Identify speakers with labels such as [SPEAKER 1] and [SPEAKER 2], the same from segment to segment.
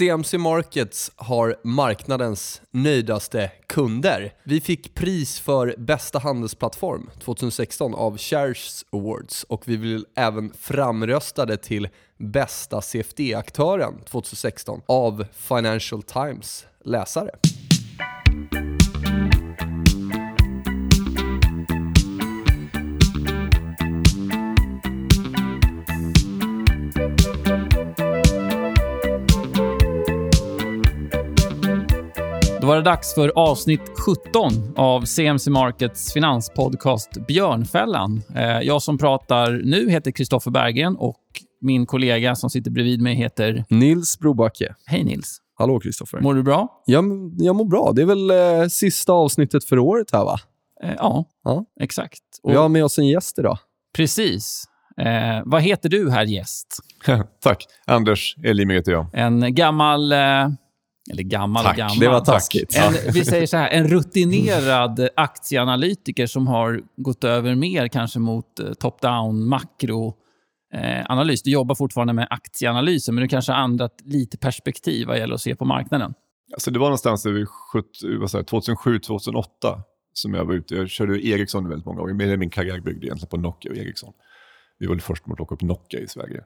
[SPEAKER 1] CMC Markets har marknadens nöjdaste kunder. Vi fick pris för bästa handelsplattform 2016 av Shares Awards och vi blev även framröstade till bästa CFD-aktören 2016 av Financial Times läsare.
[SPEAKER 2] Var det dags för avsnitt 17 av CMC Markets finanspodcast Björnfällan. Eh, jag som pratar nu heter Kristoffer Berggren och min kollega som sitter bredvid mig heter...
[SPEAKER 3] Nils Brobacke.
[SPEAKER 2] Hej Nils.
[SPEAKER 3] Hallå Kristoffer.
[SPEAKER 2] Mår du bra?
[SPEAKER 3] Jag, jag mår bra. Det är väl eh, sista avsnittet för året här va?
[SPEAKER 2] Eh, ja,
[SPEAKER 3] Ja.
[SPEAKER 2] exakt.
[SPEAKER 3] Och vi har med oss en gäst idag.
[SPEAKER 2] Precis. Eh, vad heter du, herr gäst?
[SPEAKER 4] Tack. Anders Elimi heter jag.
[SPEAKER 2] En gammal... Eh, eller gammal och
[SPEAKER 4] Tack.
[SPEAKER 2] gammal.
[SPEAKER 3] Det var taskigt.
[SPEAKER 2] En, vi säger så här, en rutinerad aktieanalytiker som har gått över mer kanske mot eh, top-down makroanalys. Du jobbar fortfarande med aktieanalyser, men du kanske har ändrat lite perspektiv vad gäller att se på marknaden.
[SPEAKER 4] Alltså det var någonstans över 2007-2008 som jag var ute. Jag körde Ericsson väldigt många år. Min karriär byggde egentligen på Nokia och Ericsson. Vi var väl först med att plocka upp Nokia i Sverige.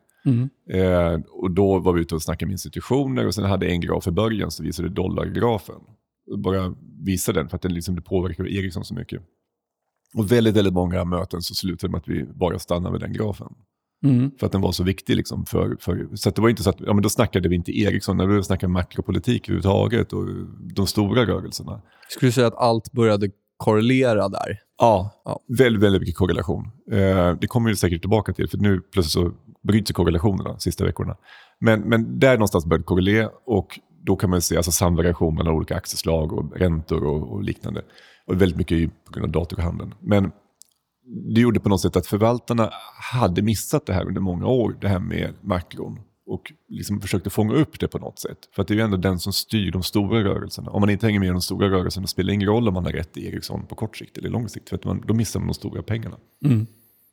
[SPEAKER 4] Eh, och då var vi ute och snackade med institutioner och sen hade en graf i början som visade dollargrafen. Bara visa den för att den liksom påverkade Ericsson så mycket. Och väldigt, väldigt många möten så slutade med att vi bara stannade med den grafen.
[SPEAKER 2] Mm.
[SPEAKER 4] För att den var så viktig. Liksom för, för, så det var inte så att, ja men då snackade vi inte Ericsson, när vi snackade makropolitik överhuvudtaget och de stora rörelserna.
[SPEAKER 3] Skulle du säga att allt började korrelera där?
[SPEAKER 4] Ja,
[SPEAKER 3] Ja.
[SPEAKER 4] Väldigt, väldigt mycket korrelation. Eh, det kommer vi säkert tillbaka till, för nu plötsligt så bryts korrelationerna de sista veckorna. Men, men där någonstans började korrelera och då kan man se alltså samvariation mellan olika aktieslag och räntor och, och liknande. Och väldigt mycket på grund av datorhandeln. Men det gjorde på något sätt att förvaltarna hade missat det här under många år, det här med makron. Och liksom försökte fånga upp det på något sätt. För att det är ju ändå den som styr de stora rörelserna. Om man inte hänger med i de stora rörelserna spelar det ingen roll om man har rätt i Ericsson på kort sikt eller lång sikt. För att man, då missar man de stora pengarna.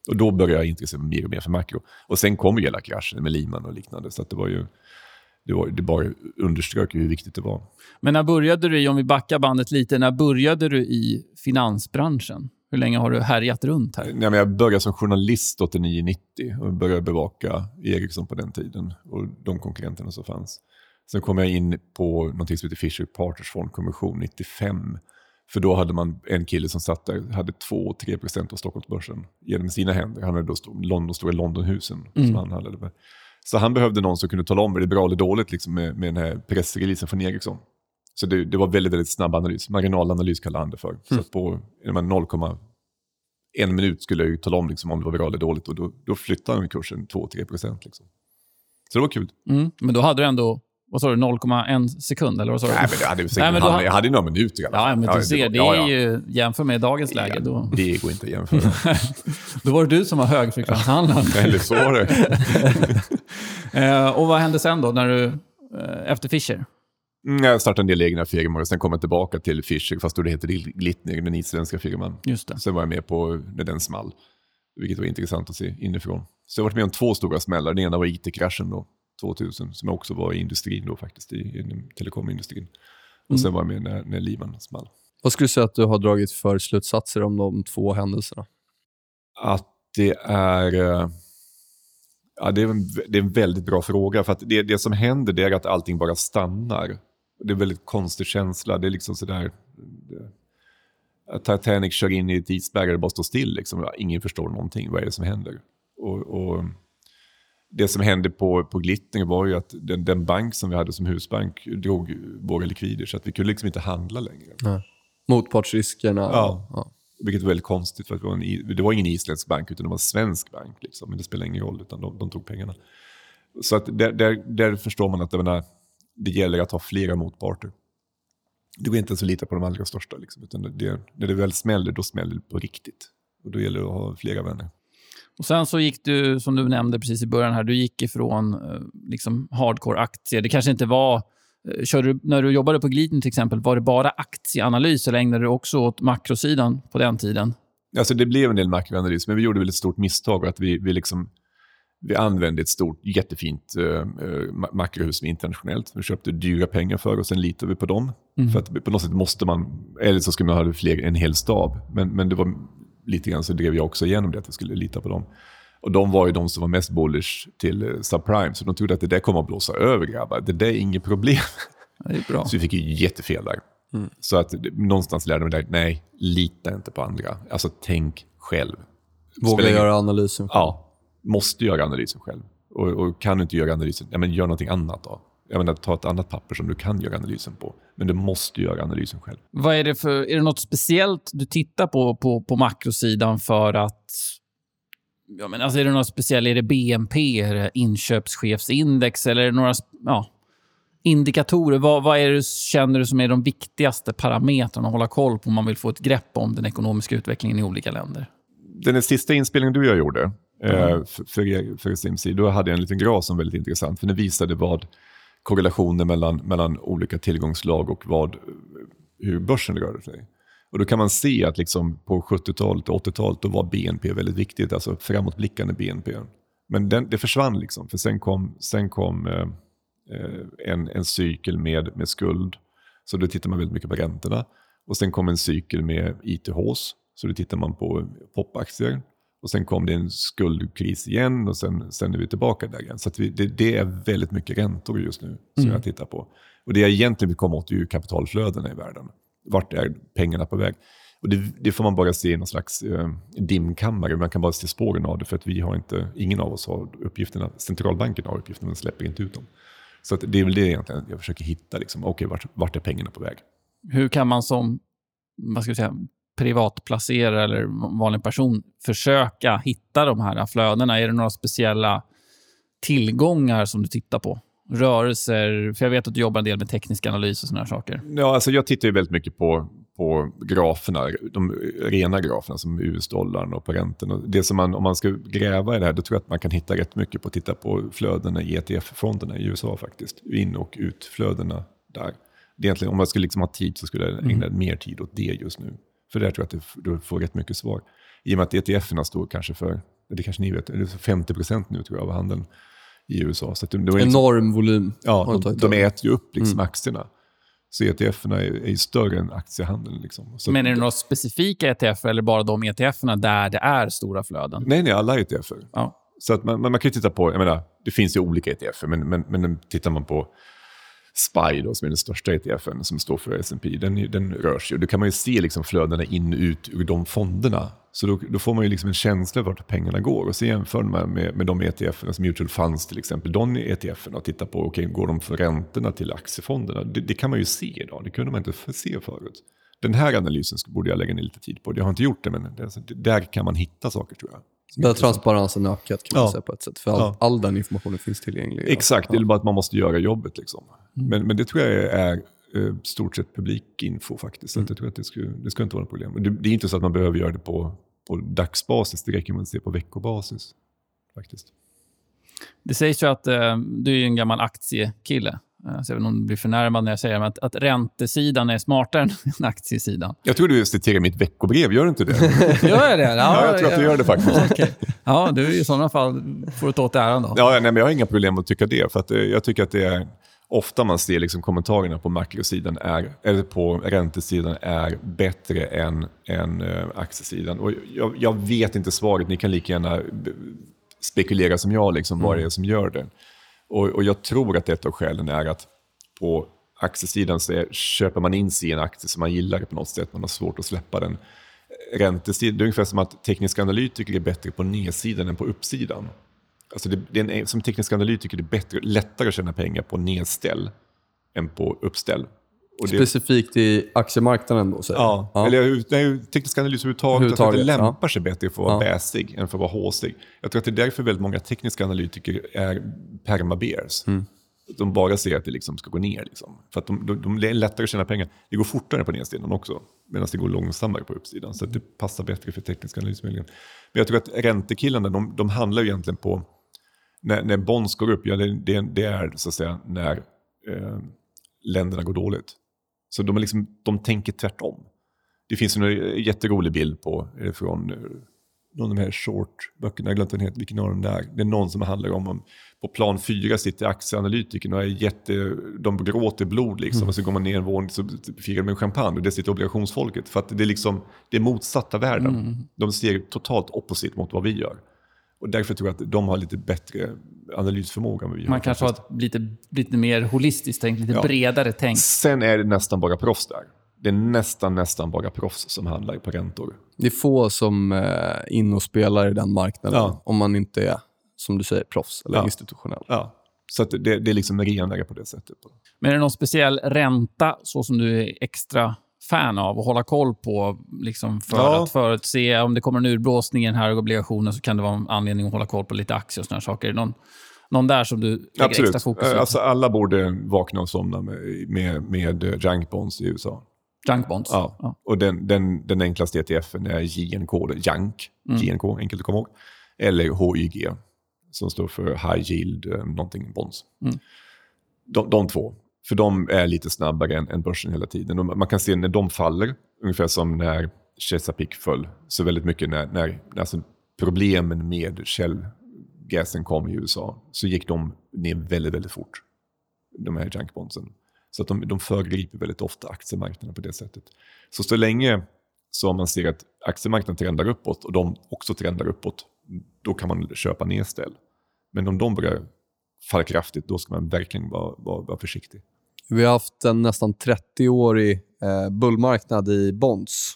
[SPEAKER 4] Och då började jag intressera mig mer och mer för makro. Och sen kom ju hela kraschen med Lehman och liknande. Så att det var ju, det, var, det bara underströk hur viktigt det var.
[SPEAKER 2] Men när började du, om vi backar bandet lite, när började du i finansbranschen? Hur länge har du härjat runt här?
[SPEAKER 4] Nej, men jag började som journalist 89-90 och började bevaka Ericsson på den tiden och de konkurrenterna som fanns. Sen kom jag in på något som heter Fisher Partners fondkommission 95. För då hade man en kille som satt där, hade 2-3 procent av Stockholmsbörsen genom sina händer. Han hade då London, stora Londonhusen som han hade. Så han behövde någon som kunde tala om är det bra eller dåligt liksom, med, med den här pressreleasen från Ericsson. Så det, det var väldigt, väldigt snabb analys. Marginalanalys kallade han det för. Så att på jag menar, 0, en minut skulle jag ju tala om liksom, om det var bra eller dåligt och då, då flyttade han kursen 2-3 procent. Liksom. Så det var kul.
[SPEAKER 2] Mm. Men då hade du ändå, vad sa du, 0,1 sekund? Eller vad sa du?
[SPEAKER 4] Nej, men det hade, säkert,
[SPEAKER 2] Nej, men då
[SPEAKER 4] han,
[SPEAKER 2] ha-
[SPEAKER 4] jag hade några minuter i alla
[SPEAKER 2] Ja,
[SPEAKER 4] fall.
[SPEAKER 2] men du ser, det
[SPEAKER 4] var-
[SPEAKER 2] är
[SPEAKER 4] ja, ja.
[SPEAKER 2] ju, jämför med dagens läge, då,
[SPEAKER 4] Det går inte att jämföra.
[SPEAKER 2] då var det du som var högfrekvenshandlaren.
[SPEAKER 4] Eller så var det.
[SPEAKER 2] eh, och vad hände sen då, när du, eh, efter Fischer?
[SPEAKER 4] Mm, Jag startade en del egna firmor och sen kom jag tillbaka till Fischer, fast då det heter Glittner, den isländska firman.
[SPEAKER 2] Just det.
[SPEAKER 4] Sen var jag med på när den small, vilket var intressant att se inifrån. Så jag har varit med om två stora smällar. Den ena var IT-kraschen då, 2000, som också var i industrin då faktiskt, i, i telekomindustrin. Och sen var jag med när, när Lehman small.
[SPEAKER 3] Vad skulle du säga att du har dragit för slutsatser om de två händelserna?
[SPEAKER 4] Att det är... eh, Ja, det, är en, det är en väldigt bra fråga. För att det, det som händer är att allting bara stannar. Det är en väldigt konstig känsla. Det är liksom sådär... det- att Titanic kör in i ett isberg och bara står still. Liksom. Ingen förstår någonting. Vad är det som händer? Och, och det som hände på, på Glittner var ju att den, den bank som vi hade som husbank drog våra likvider. Så att vi kunde liksom inte handla längre.
[SPEAKER 3] Motpartsriskerna?
[SPEAKER 4] Ja.
[SPEAKER 3] ja.
[SPEAKER 4] Vilket var väldigt konstigt, för det var, en, det var ingen isländsk bank utan det var en svensk bank. Liksom. Men det spelar ingen roll, utan de, de tog pengarna. Så att där, där, där förstår man att menar, det gäller att ha flera motparter. Det går inte ens att lita på de allra största. Liksom, utan det, när det väl smäller, då smäller det på riktigt. Och då gäller det att ha flera vänner.
[SPEAKER 2] Och sen så gick du, som du nämnde precis i början här, du gick ifrån eh, liksom hardcore-aktier. Det kanske inte var... eh, Körde när du jobbade på Gliden till exempel, var det bara aktieanalys eller ägnade du också åt makrosidan på den tiden?
[SPEAKER 4] Alltså det blev en del makroanalys, men vi gjorde väl ett stort misstag. Att vi, vi liksom, Vi använde ett stort, jättefint uh, uh, makrohus internationellt. Vi köpte dyra pengar för och sen litar vi på dem. För att på något sätt måste man, eller så ska man ha fler, en hel stab. Men, men det var lite grann så drev jag också igenom det, att jag skulle lita på dem. Och de var ju de som var mest bullish till uh, subprime, så de trodde att det där kommer att blåsa över grabbar. Det där är inget problem.
[SPEAKER 2] Det är bra.
[SPEAKER 4] Så vi fick ju jättefel där. Så att någonstans lärde jag mig nej, lita inte på andra. Alltså tänk själv.
[SPEAKER 3] Våga göra analysen.
[SPEAKER 4] Ja, måste göra analysen själv. Och, och kan du inte göra analysen, ja, men gör någonting annat då. Jag menar, ta ett annat papper som du kan göra analysen på. Men du måste göra analysen själv.
[SPEAKER 2] Vad är det för... Är det något speciellt du tittar på på, på makrosidan för att... Ja, men alltså är det något speciellt? Är det BNP? Är det inköpschefsindex? Eller är det några ja, indikatorer? Vad, vad är det, känner du som är de viktigaste parametrarna att hålla koll på om man vill få ett grepp om den ekonomiska utvecklingen i olika länder?
[SPEAKER 4] Den sista inspelningen du och jag gjorde eh, för, för, er- för då hade jag en liten graf som var väldigt intressant. För den visade vad korrelationer mellan, mellan olika tillgångslag och vad, hur börsen rörde sig. Och då kan man se att liksom på 70-talet och 80-talet då var BNP väldigt viktigt, alltså framåtblickande BNP. Men den, det försvann liksom, för sen kom, sen kom eh, eh, en, en cykel med, med skuld. Så då tittar man väldigt mycket på räntorna. Och sen kom en cykel med ITHs, så då tittar man på popaktier. Och sen kom det en skuldkris igen och sen, sen är vi tillbaka där igen. Så vi, det, det är väldigt mycket räntor just nu som jag tittar på. Och det jag egentligen vill komma åt är ju kapitalflödena i världen. Vart är pengarna på väg? Och det, det får man bara se i någon slags eh, dimkammare. Man kan bara se spåren av det för att vi har inte, ingen av oss har uppgifterna. Centralbanken har uppgifterna men släpper inte ut dem. Så det är väl det egentligen jag försöker hitta. Liksom. Okej, vart, vart är pengarna på väg?
[SPEAKER 2] Hur kan man som vad ska jag säga, privatplacerare eller vanlig person försöka hitta de här flödena? Är det några speciella tillgångar som du tittar på? Rörelser? För jag vet att du jobbar en del med teknisk analys och såna här saker.
[SPEAKER 4] Ja, alltså jag tittar ju väldigt mycket på, på graferna, de rena graferna som US-dollarn och på räntorna. Det som man, om man ska gräva i det här, då tror jag att man kan hitta rätt mycket på att titta på flödena i ETF-fonderna i USA faktiskt. In och utflödena där. Det är egentligen, om jag skulle liksom ha tid så skulle jag ägna mer tid åt det just nu. För där tror jag att du, du får rätt mycket svar. I och med att ETF-erna står kanske för, det kanske ni vet, det är 50% nu tror jag av handeln i USA. Så att det, det var liksom-
[SPEAKER 3] Enorm volym. har
[SPEAKER 4] Ja,
[SPEAKER 3] de
[SPEAKER 4] de, de äter ju upp liksom aktierna. Så ETF-erna är, är ju större än aktiehandeln. Liksom. Så
[SPEAKER 2] Men är det några specifika ETF eller bara de ETF-erna där det är stora flöden?
[SPEAKER 4] Nej, nej, alla ETFer.
[SPEAKER 2] Ja.
[SPEAKER 4] Så att man, man, man kan ju titta på, jag menar, det finns ju olika ETFer, men, men, men tittar man på SPY då, som är den största ETFen som står för S&P, den, den rör sig. Och då kan man ju se liksom flödena in och ut ur de fonderna. Så då, då får man ju liksom en känsla vart pengarna går. Och så jämför man med, med de ETFerna, som mutual funds till exempel, de ETFerna och tittar på, okej, går de för räntorna till aktiefonderna? Det, det kan man ju se idag, det kunde man inte se förut. Den här analysen borde jag lägga ner lite tid på. Jag har inte gjort det, men det, alltså, där kan man hitta saker tror jag.
[SPEAKER 3] Där transparensen ökat kan man
[SPEAKER 4] Ja.
[SPEAKER 3] säga på ett sätt. För all,
[SPEAKER 4] Ja.
[SPEAKER 3] all den informationen finns tillgänglig.
[SPEAKER 4] Exakt, det
[SPEAKER 3] Ja.
[SPEAKER 4] är bara att man måste göra jobbet. Liksom. Men, men det tror jag är eh, stort sett publikinfo faktiskt. Så att jag tror att det ska, det ska inte vara något problem. Det, det är inte så att man behöver göra det på, på dagsbasis, det räcker med att se på veckobasis. Faktiskt.
[SPEAKER 2] Det sägs ju att eh, du är ju en gammal aktiekille. Eh, jag vet inte om du blir förnärmad när jag säger det, att, att räntesidan är smartare än aktiesidan.
[SPEAKER 4] Jag tror du citerar mitt veckobrev, gör du inte det?
[SPEAKER 2] Gör jag det?
[SPEAKER 4] Ja, jag tror att du gör det faktiskt.
[SPEAKER 2] Okej. Ja, du i sådana fall får du ta åt äran då.
[SPEAKER 4] Ja, nej, men jag har inga problem att tycka det. För att, eh, jag tycker att det är ofta man ser liksom kommentarerna på makrosidan är, eller på räntesidan är bättre än, än äh, aktiesidan. Och jag, jag vet inte svaret, ni kan lika gärna spekulera som jag, liksom, vad det är som gör det. Och, och jag tror att ett av skälen är att på aktiesidan så är, köper man in sig i en aktie som man gillar på något sätt, man har svårt att släppa den. Räntesidan, det är ungefär som att tekniska analytiker är bättre på nedsidan än på uppsidan. Alltså det, det är en, som teknisk analytiker är det bättre, lättare att tjäna pengar på nedställ än på uppställ. Det,
[SPEAKER 3] Specifikt i aktiemarknaden då, du?
[SPEAKER 4] ja, Eller nej, teknisk analys överhuvudtaget, jag tror att det lämpar sig bättre för att vara
[SPEAKER 3] Ja.
[SPEAKER 4] bäsig än för att vara håsig. Jag tror att det är därför väldigt många tekniska analytiker är permabears.
[SPEAKER 3] Mm.
[SPEAKER 4] De bara ser att det liksom ska gå ner. Liksom. För att de, de, de är lättare att tjäna pengar. Det går fortare på nedsidan också, medan det går långsammare på uppsidan. Så det passar bättre för teknisk analys. Men jag tror att räntekillarna, de, de handlar ju egentligen på när, när bonds går upp, ja, det, det, det är så att säga när eh, länderna går dåligt. Så de, är liksom, de tänker tvärtom. Det finns en jätterolig bild på, är det från eh, någon av de här short-böckerna, jag glömt den heter, vilken av dem det är. Det är någon som handlar om, om på plan fyra sitter aktieanalytikerna och är jätte, de gråter blod liksom. Och så går man ner en våning så firar med champagne och det sitter obligationsfolket. För att det är liksom, det är motsatta världen. De ser totalt opposite mot vad vi gör. Och därför tror jag att de har lite bättre analysförmåga vi har.
[SPEAKER 2] Man kanske har ett lite, lite mer holistiskt tänk, lite
[SPEAKER 4] Ja.
[SPEAKER 2] bredare tänk.
[SPEAKER 4] Sen är det nästan bara proffs där. Det är nästan, nästan bara proffs som handlar på räntor.
[SPEAKER 3] Det är få som är in och spelar i den marknaden
[SPEAKER 4] Ja.
[SPEAKER 3] om man inte är, som du säger, proffs eller
[SPEAKER 4] Ja.
[SPEAKER 3] institutionell.
[SPEAKER 4] Ja. Så att det, det är liksom renare på det sättet.
[SPEAKER 2] Men är det någon speciell ränta så som du är extra fan av att hålla koll på liksom för
[SPEAKER 4] Ja.
[SPEAKER 2] att förutse om det kommer en urblåsning i den här obligationen så kan det vara en anledning att hålla koll på lite aktier och sådana saker. Någon, någon där som du lägger extra
[SPEAKER 4] Absolut.
[SPEAKER 2] fokus
[SPEAKER 4] Eh,
[SPEAKER 2] på?
[SPEAKER 4] Alltså, alla borde vakna och somna med, med, med junk bonds i USA.
[SPEAKER 2] Junk bonds?
[SPEAKER 4] Ja. Och den, den, den enklaste ETFen är JNK, är JANK, JNK, enkelt att komma ihåg. Eller HYG, som står för High Yield eh, någonting bonds.
[SPEAKER 2] Mm.
[SPEAKER 4] De, de två. För de är lite snabbare än, än börsen hela tiden. Och man kan se när de faller, ungefär som när Chesapeake föll, så väldigt mycket när, när alltså problemen med källgasen kom i USA, så gick de ner väldigt, väldigt fort. De här junkbondsen. Så att de, de föregriper väldigt ofta aktiemarknaden på det sättet. Så så länge som man ser att aktiemarknaden trendar uppåt och de också trendar uppåt, då kan man köpa nedställ. Men om de börjar falla kraftigt, då ska man verkligen vara, vara, vara försiktig.
[SPEAKER 3] Vi har haft en nästan 30-årig eh, bullmarknad i bonds.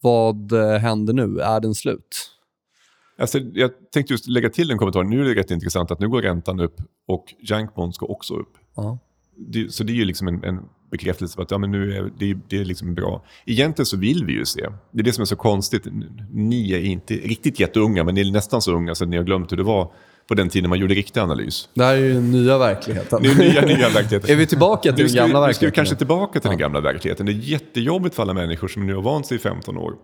[SPEAKER 3] Vad eh, händer nu? Är den slut?
[SPEAKER 4] Alltså, jag tänkte just lägga till en kommentar. Nu är det rätt intressant att nu går räntan upp och junkbonds går också upp.
[SPEAKER 3] Ja.
[SPEAKER 4] Det, så det är ju liksom en, en bekräftelse på att ja, men nu är det, det är liksom bra. Egentligen så vill vi ju se. Det är det som är så konstigt. Ni är inte riktigt jätteunga, men ni är nästan så unga så ni har glömt hur det var på den tiden man gjorde riktig analys.
[SPEAKER 3] Det här är ju nya verkligheten.
[SPEAKER 4] Det är nya, nya verkligheten.
[SPEAKER 3] är vi tillbaka till den gamla
[SPEAKER 4] vi, nu ska vi
[SPEAKER 3] verkligheten?
[SPEAKER 4] kanske tillbaka till den gamla verkligheten. Det är jättejobbigt för alla människor som nu har vant sig i 15 år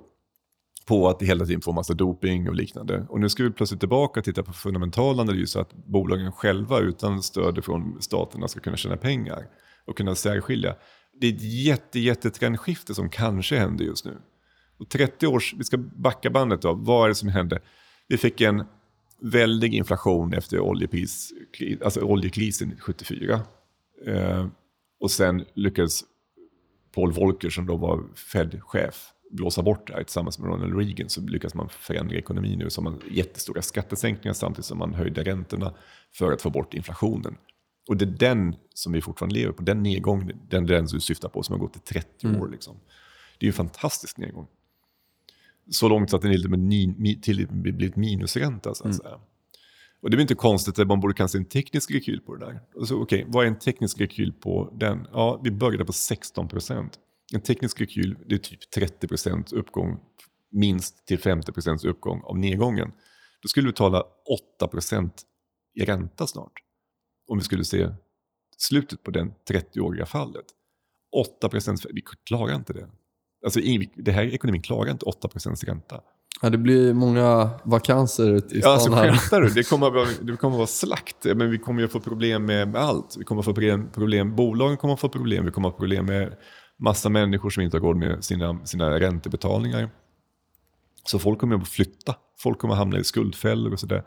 [SPEAKER 4] på att hela tiden få massa doping och liknande. Och nu ska vi plötsligt tillbaka och titta på fundamental analys så att bolagen själva utan stöd från staterna ska kunna tjäna pengar och kunna särskilja. Det är ett jätte, jättetrendskifte som kanske händer just nu. Och 30 års, vi ska backa bandet då, vad är det som hände? Vi fick en väldig inflation efter oljepris, alltså oljekrisen 74. Eh, och sen lyckades Paul Volcker som då var Fed-chef blåsa bort det här tillsammans med Ronald Reagan så lyckas man förändra ekonomin nu. Så man jättestora skattesänkningar samtidigt som man höjde räntorna för att få bort inflationen. Och det är den som vi fortfarande lever på, den nedgången, den, den du syftar på som har gått i 30 år. Liksom. Det är en fantastisk nedgång. Så långt så att den är lite med ni, mi, till blivit minusränta. Så att säga. Och det är inte konstigt att man borde kanske en teknisk rekyl på det där. Och så, Okej, vad är en teknisk rekyl på den? Ja, vi började på 16 procent. En teknisk rekyl, det är typ 30 procent uppgång, minst till 50 procents uppgång av nedgången. Då skulle vi betala 8 procent i ränta snart. Om vi skulle se slutet på den 30-åriga fallet. 8 procent, vi klarar inte det. Alltså, det här ekonomin klarar inte 8 procents ränta.
[SPEAKER 3] Ja, det blir många vakanser ute i
[SPEAKER 4] Ja, alltså,
[SPEAKER 3] stan här.
[SPEAKER 4] skämtar du? Det kommer, att vara, det kommer att vara slakt. Men vi kommer ju få problem med, allt. Vi kommer att få problem, problem, bolagen kommer att få problem. Vi kommer att få problem med massa människor som inte har råd med sina, sina räntebetalningar. Så folk kommer att flytta. Folk kommer att hamna i skuldfällor och sådär.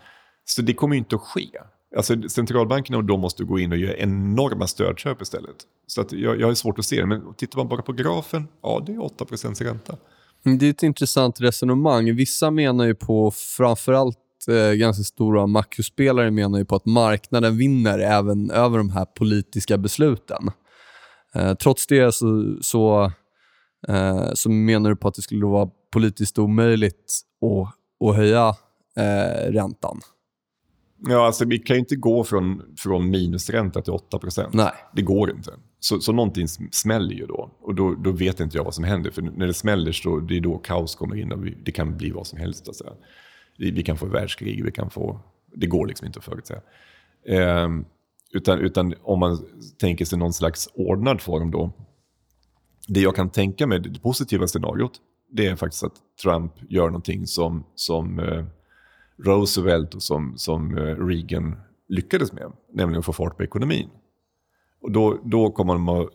[SPEAKER 4] Så det kommer inte att ske. Alltså, centralbankerna och de måste gå in och göra enorma stödköp istället. Så att jag, jag har svårt att se det. Men tittar man bara på grafen, ja det är 8 ränta.
[SPEAKER 3] Mm, det är ett intressant resonemang. Vissa menar ju på, framförallt eh, ganska stora makrospelare menar ju på att marknaden vinner även över de här politiska besluten. Eh, trots det så, så, eh, så menar du på att det skulle vara politiskt omöjligt att, att höja eh, räntan.
[SPEAKER 4] Ja, alltså vi kan ju inte gå från, från minusränta till 8%
[SPEAKER 3] Nej.
[SPEAKER 4] Det går inte. Så, så någonting smäller ju då. Och då, då vet inte jag vad som händer. För när det smäller så det är då kaos kommer in. Och vi, det kan bli vad som helst. Alltså. Vi, vi kan få världskrig, vi kan få... Det går liksom inte att förutsäga. Ehm, utan, utan om man tänker sig någon slags ordnad form då. Det jag kan tänka mig, det positiva scenariot, det är faktiskt att Trump gör någonting som, som eh, Roosevelt och som, som eh, Reagan lyckades med, nämligen att få fart på ekonomin. Och då, då kommer de att,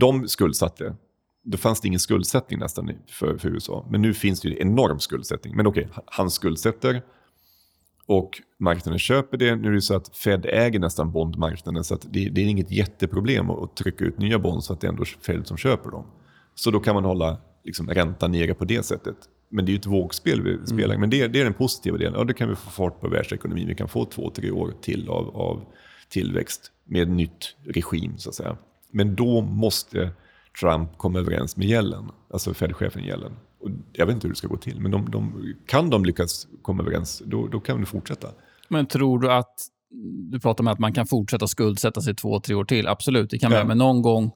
[SPEAKER 4] de skuldsatte, då fanns det ingen skuldsättning nästan för, för USA. Men nu finns det ju enorm skuldsättning. Men okej, han skuldsätter och marknaden köper det. Nu är det så att Fed äger nästan bondmarknaden så att det, det är inget jätteproblem att, att trycka ut nya bonds så att det är ändå Fed som köper dem. Så då kan man hålla liksom, räntan nere på det sättet. Men det är ju ett vågspel vi spelar. Mm. Men det, det, är den positiva delen. Ja, då kan vi få fart på världsekonomin. Vi kan få två, tre år till av, av tillväxt med nytt regim så att säga. Men då måste Trump komma överens med Yellen, alltså Fed-chefen Yellen. Och jag vet inte hur det ska gå till, men de, de, kan de lyckas komma överens, då, då kan vi fortsätta.
[SPEAKER 2] Men tror du att, du pratar om att man kan fortsätta skuldsätta sig två, tre år till. Absolut, det kan man ja. men någon gång eh,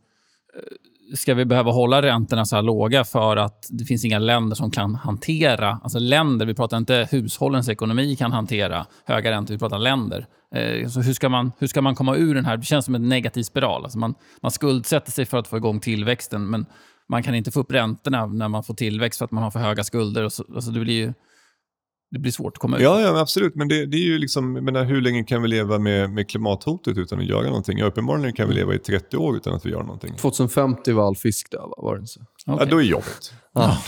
[SPEAKER 2] ska vi behöva hålla räntorna så här låga för att det finns inga länder som kan hantera... Alltså länder, vi pratar inte hushållens ekonomi kan hantera höga räntor, vi pratar länder. Eh, så hur, ska man, hur ska man komma ur den här? Det känns som en negativ spiral. Alltså man, man skuldsätter sig för att få igång tillväxten, men man kan inte få upp räntorna när man får tillväxt för att man har för höga skulder. Och så, alltså det blir ju det blir svårt att komma ut.
[SPEAKER 4] Ja, ja absolut. Men det, det är ju liksom, menar, hur länge kan vi leva med, med klimathotet utan att göra någonting? Ja, uppenbarligen kan vi leva i 30 år utan att vi gör någonting.
[SPEAKER 3] 2050 var all fisk död, var det så?
[SPEAKER 4] Okay. Ja, då är jobbigt. Ja.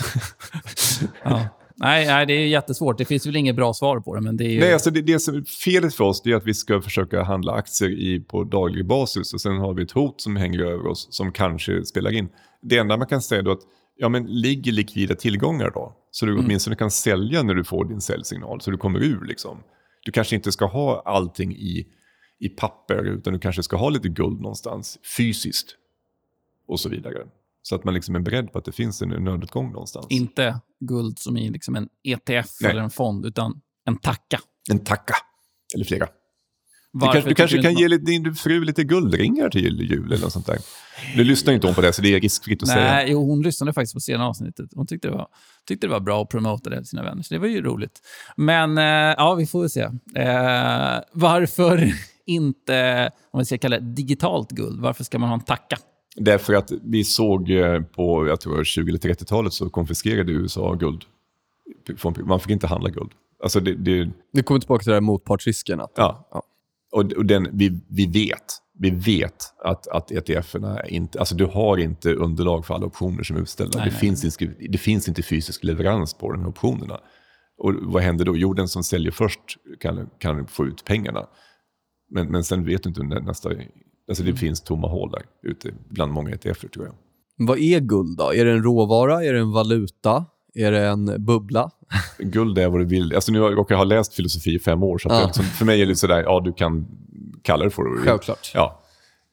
[SPEAKER 2] ja. Nej, nej, det är jättesvårt. Det finns väl inget bra svar på det. Men det är ju...
[SPEAKER 4] Nej, alltså det, det som felet för oss är att vi ska försöka handla aktier i, på daglig basis och sen har vi ett hot som hänger över oss som kanske spelar in. Det enda man kan säga är att ja, men ligger likvida tillgångar då? Så du mm. åtminstone kan sälja när du får din säljsignal, så du kommer ur. Liksom. Du kanske inte ska ha allting i, i papper, utan du kanske ska ha lite guld någonstans, fysiskt. Och så vidare. Så att man liksom är beredd på att det finns en nödutgång någonstans.
[SPEAKER 2] Inte guld som i liksom en ETF Nej. eller en fond, utan en tacka.
[SPEAKER 4] En tacka, eller flera. Du kanske, du kanske kan ge din fru lite guldringar till jul eller något sånt där. Nu lyssnar inte hon på det, så det är riskfritt att
[SPEAKER 2] Nej,
[SPEAKER 4] säga.
[SPEAKER 2] Nej, hon lyssnade faktiskt på sena avsnittet. Hon tyckte det var, tyckte det var bra att promota det till sina vänner, så det var ju roligt. Men eh, ja, vi får väl se. Eh, varför inte, om vi ska kalla det digitalt guld, varför ska man ha en tacka?
[SPEAKER 4] Därför att vi såg eh, på jag tror 20 eller 30-talet så konfiskerade USA guld. Man fick inte handla guld. Alltså det, det...
[SPEAKER 3] Vi kommer tillbaka till det här motpartsrisken. Att,
[SPEAKER 4] ja. ja. Och, den, vi, vi vet vi vet att, att ETF-erna inte... Alltså du har inte underlag för alla optioner som är utställda. Nej, det, nej, finns det finns inte fysisk leverans på de här optionerna. Och vad händer då? Jo, den som säljer först kan, kan få ut pengarna. Men, men sen vet du inte nästa... Alltså det mm. finns tomma hål där ute bland många ETF tror jag.
[SPEAKER 3] Vad är guld då? Är det en råvara? Är det en valuta? Är det en bubbla?
[SPEAKER 4] Guld är vad du vill. Alltså nu råkar jag ha läst filosofi i fem år, så ja. liksom, för mig är det sådär, ja du kan kalla det för
[SPEAKER 3] det. Självklart.
[SPEAKER 4] Ja.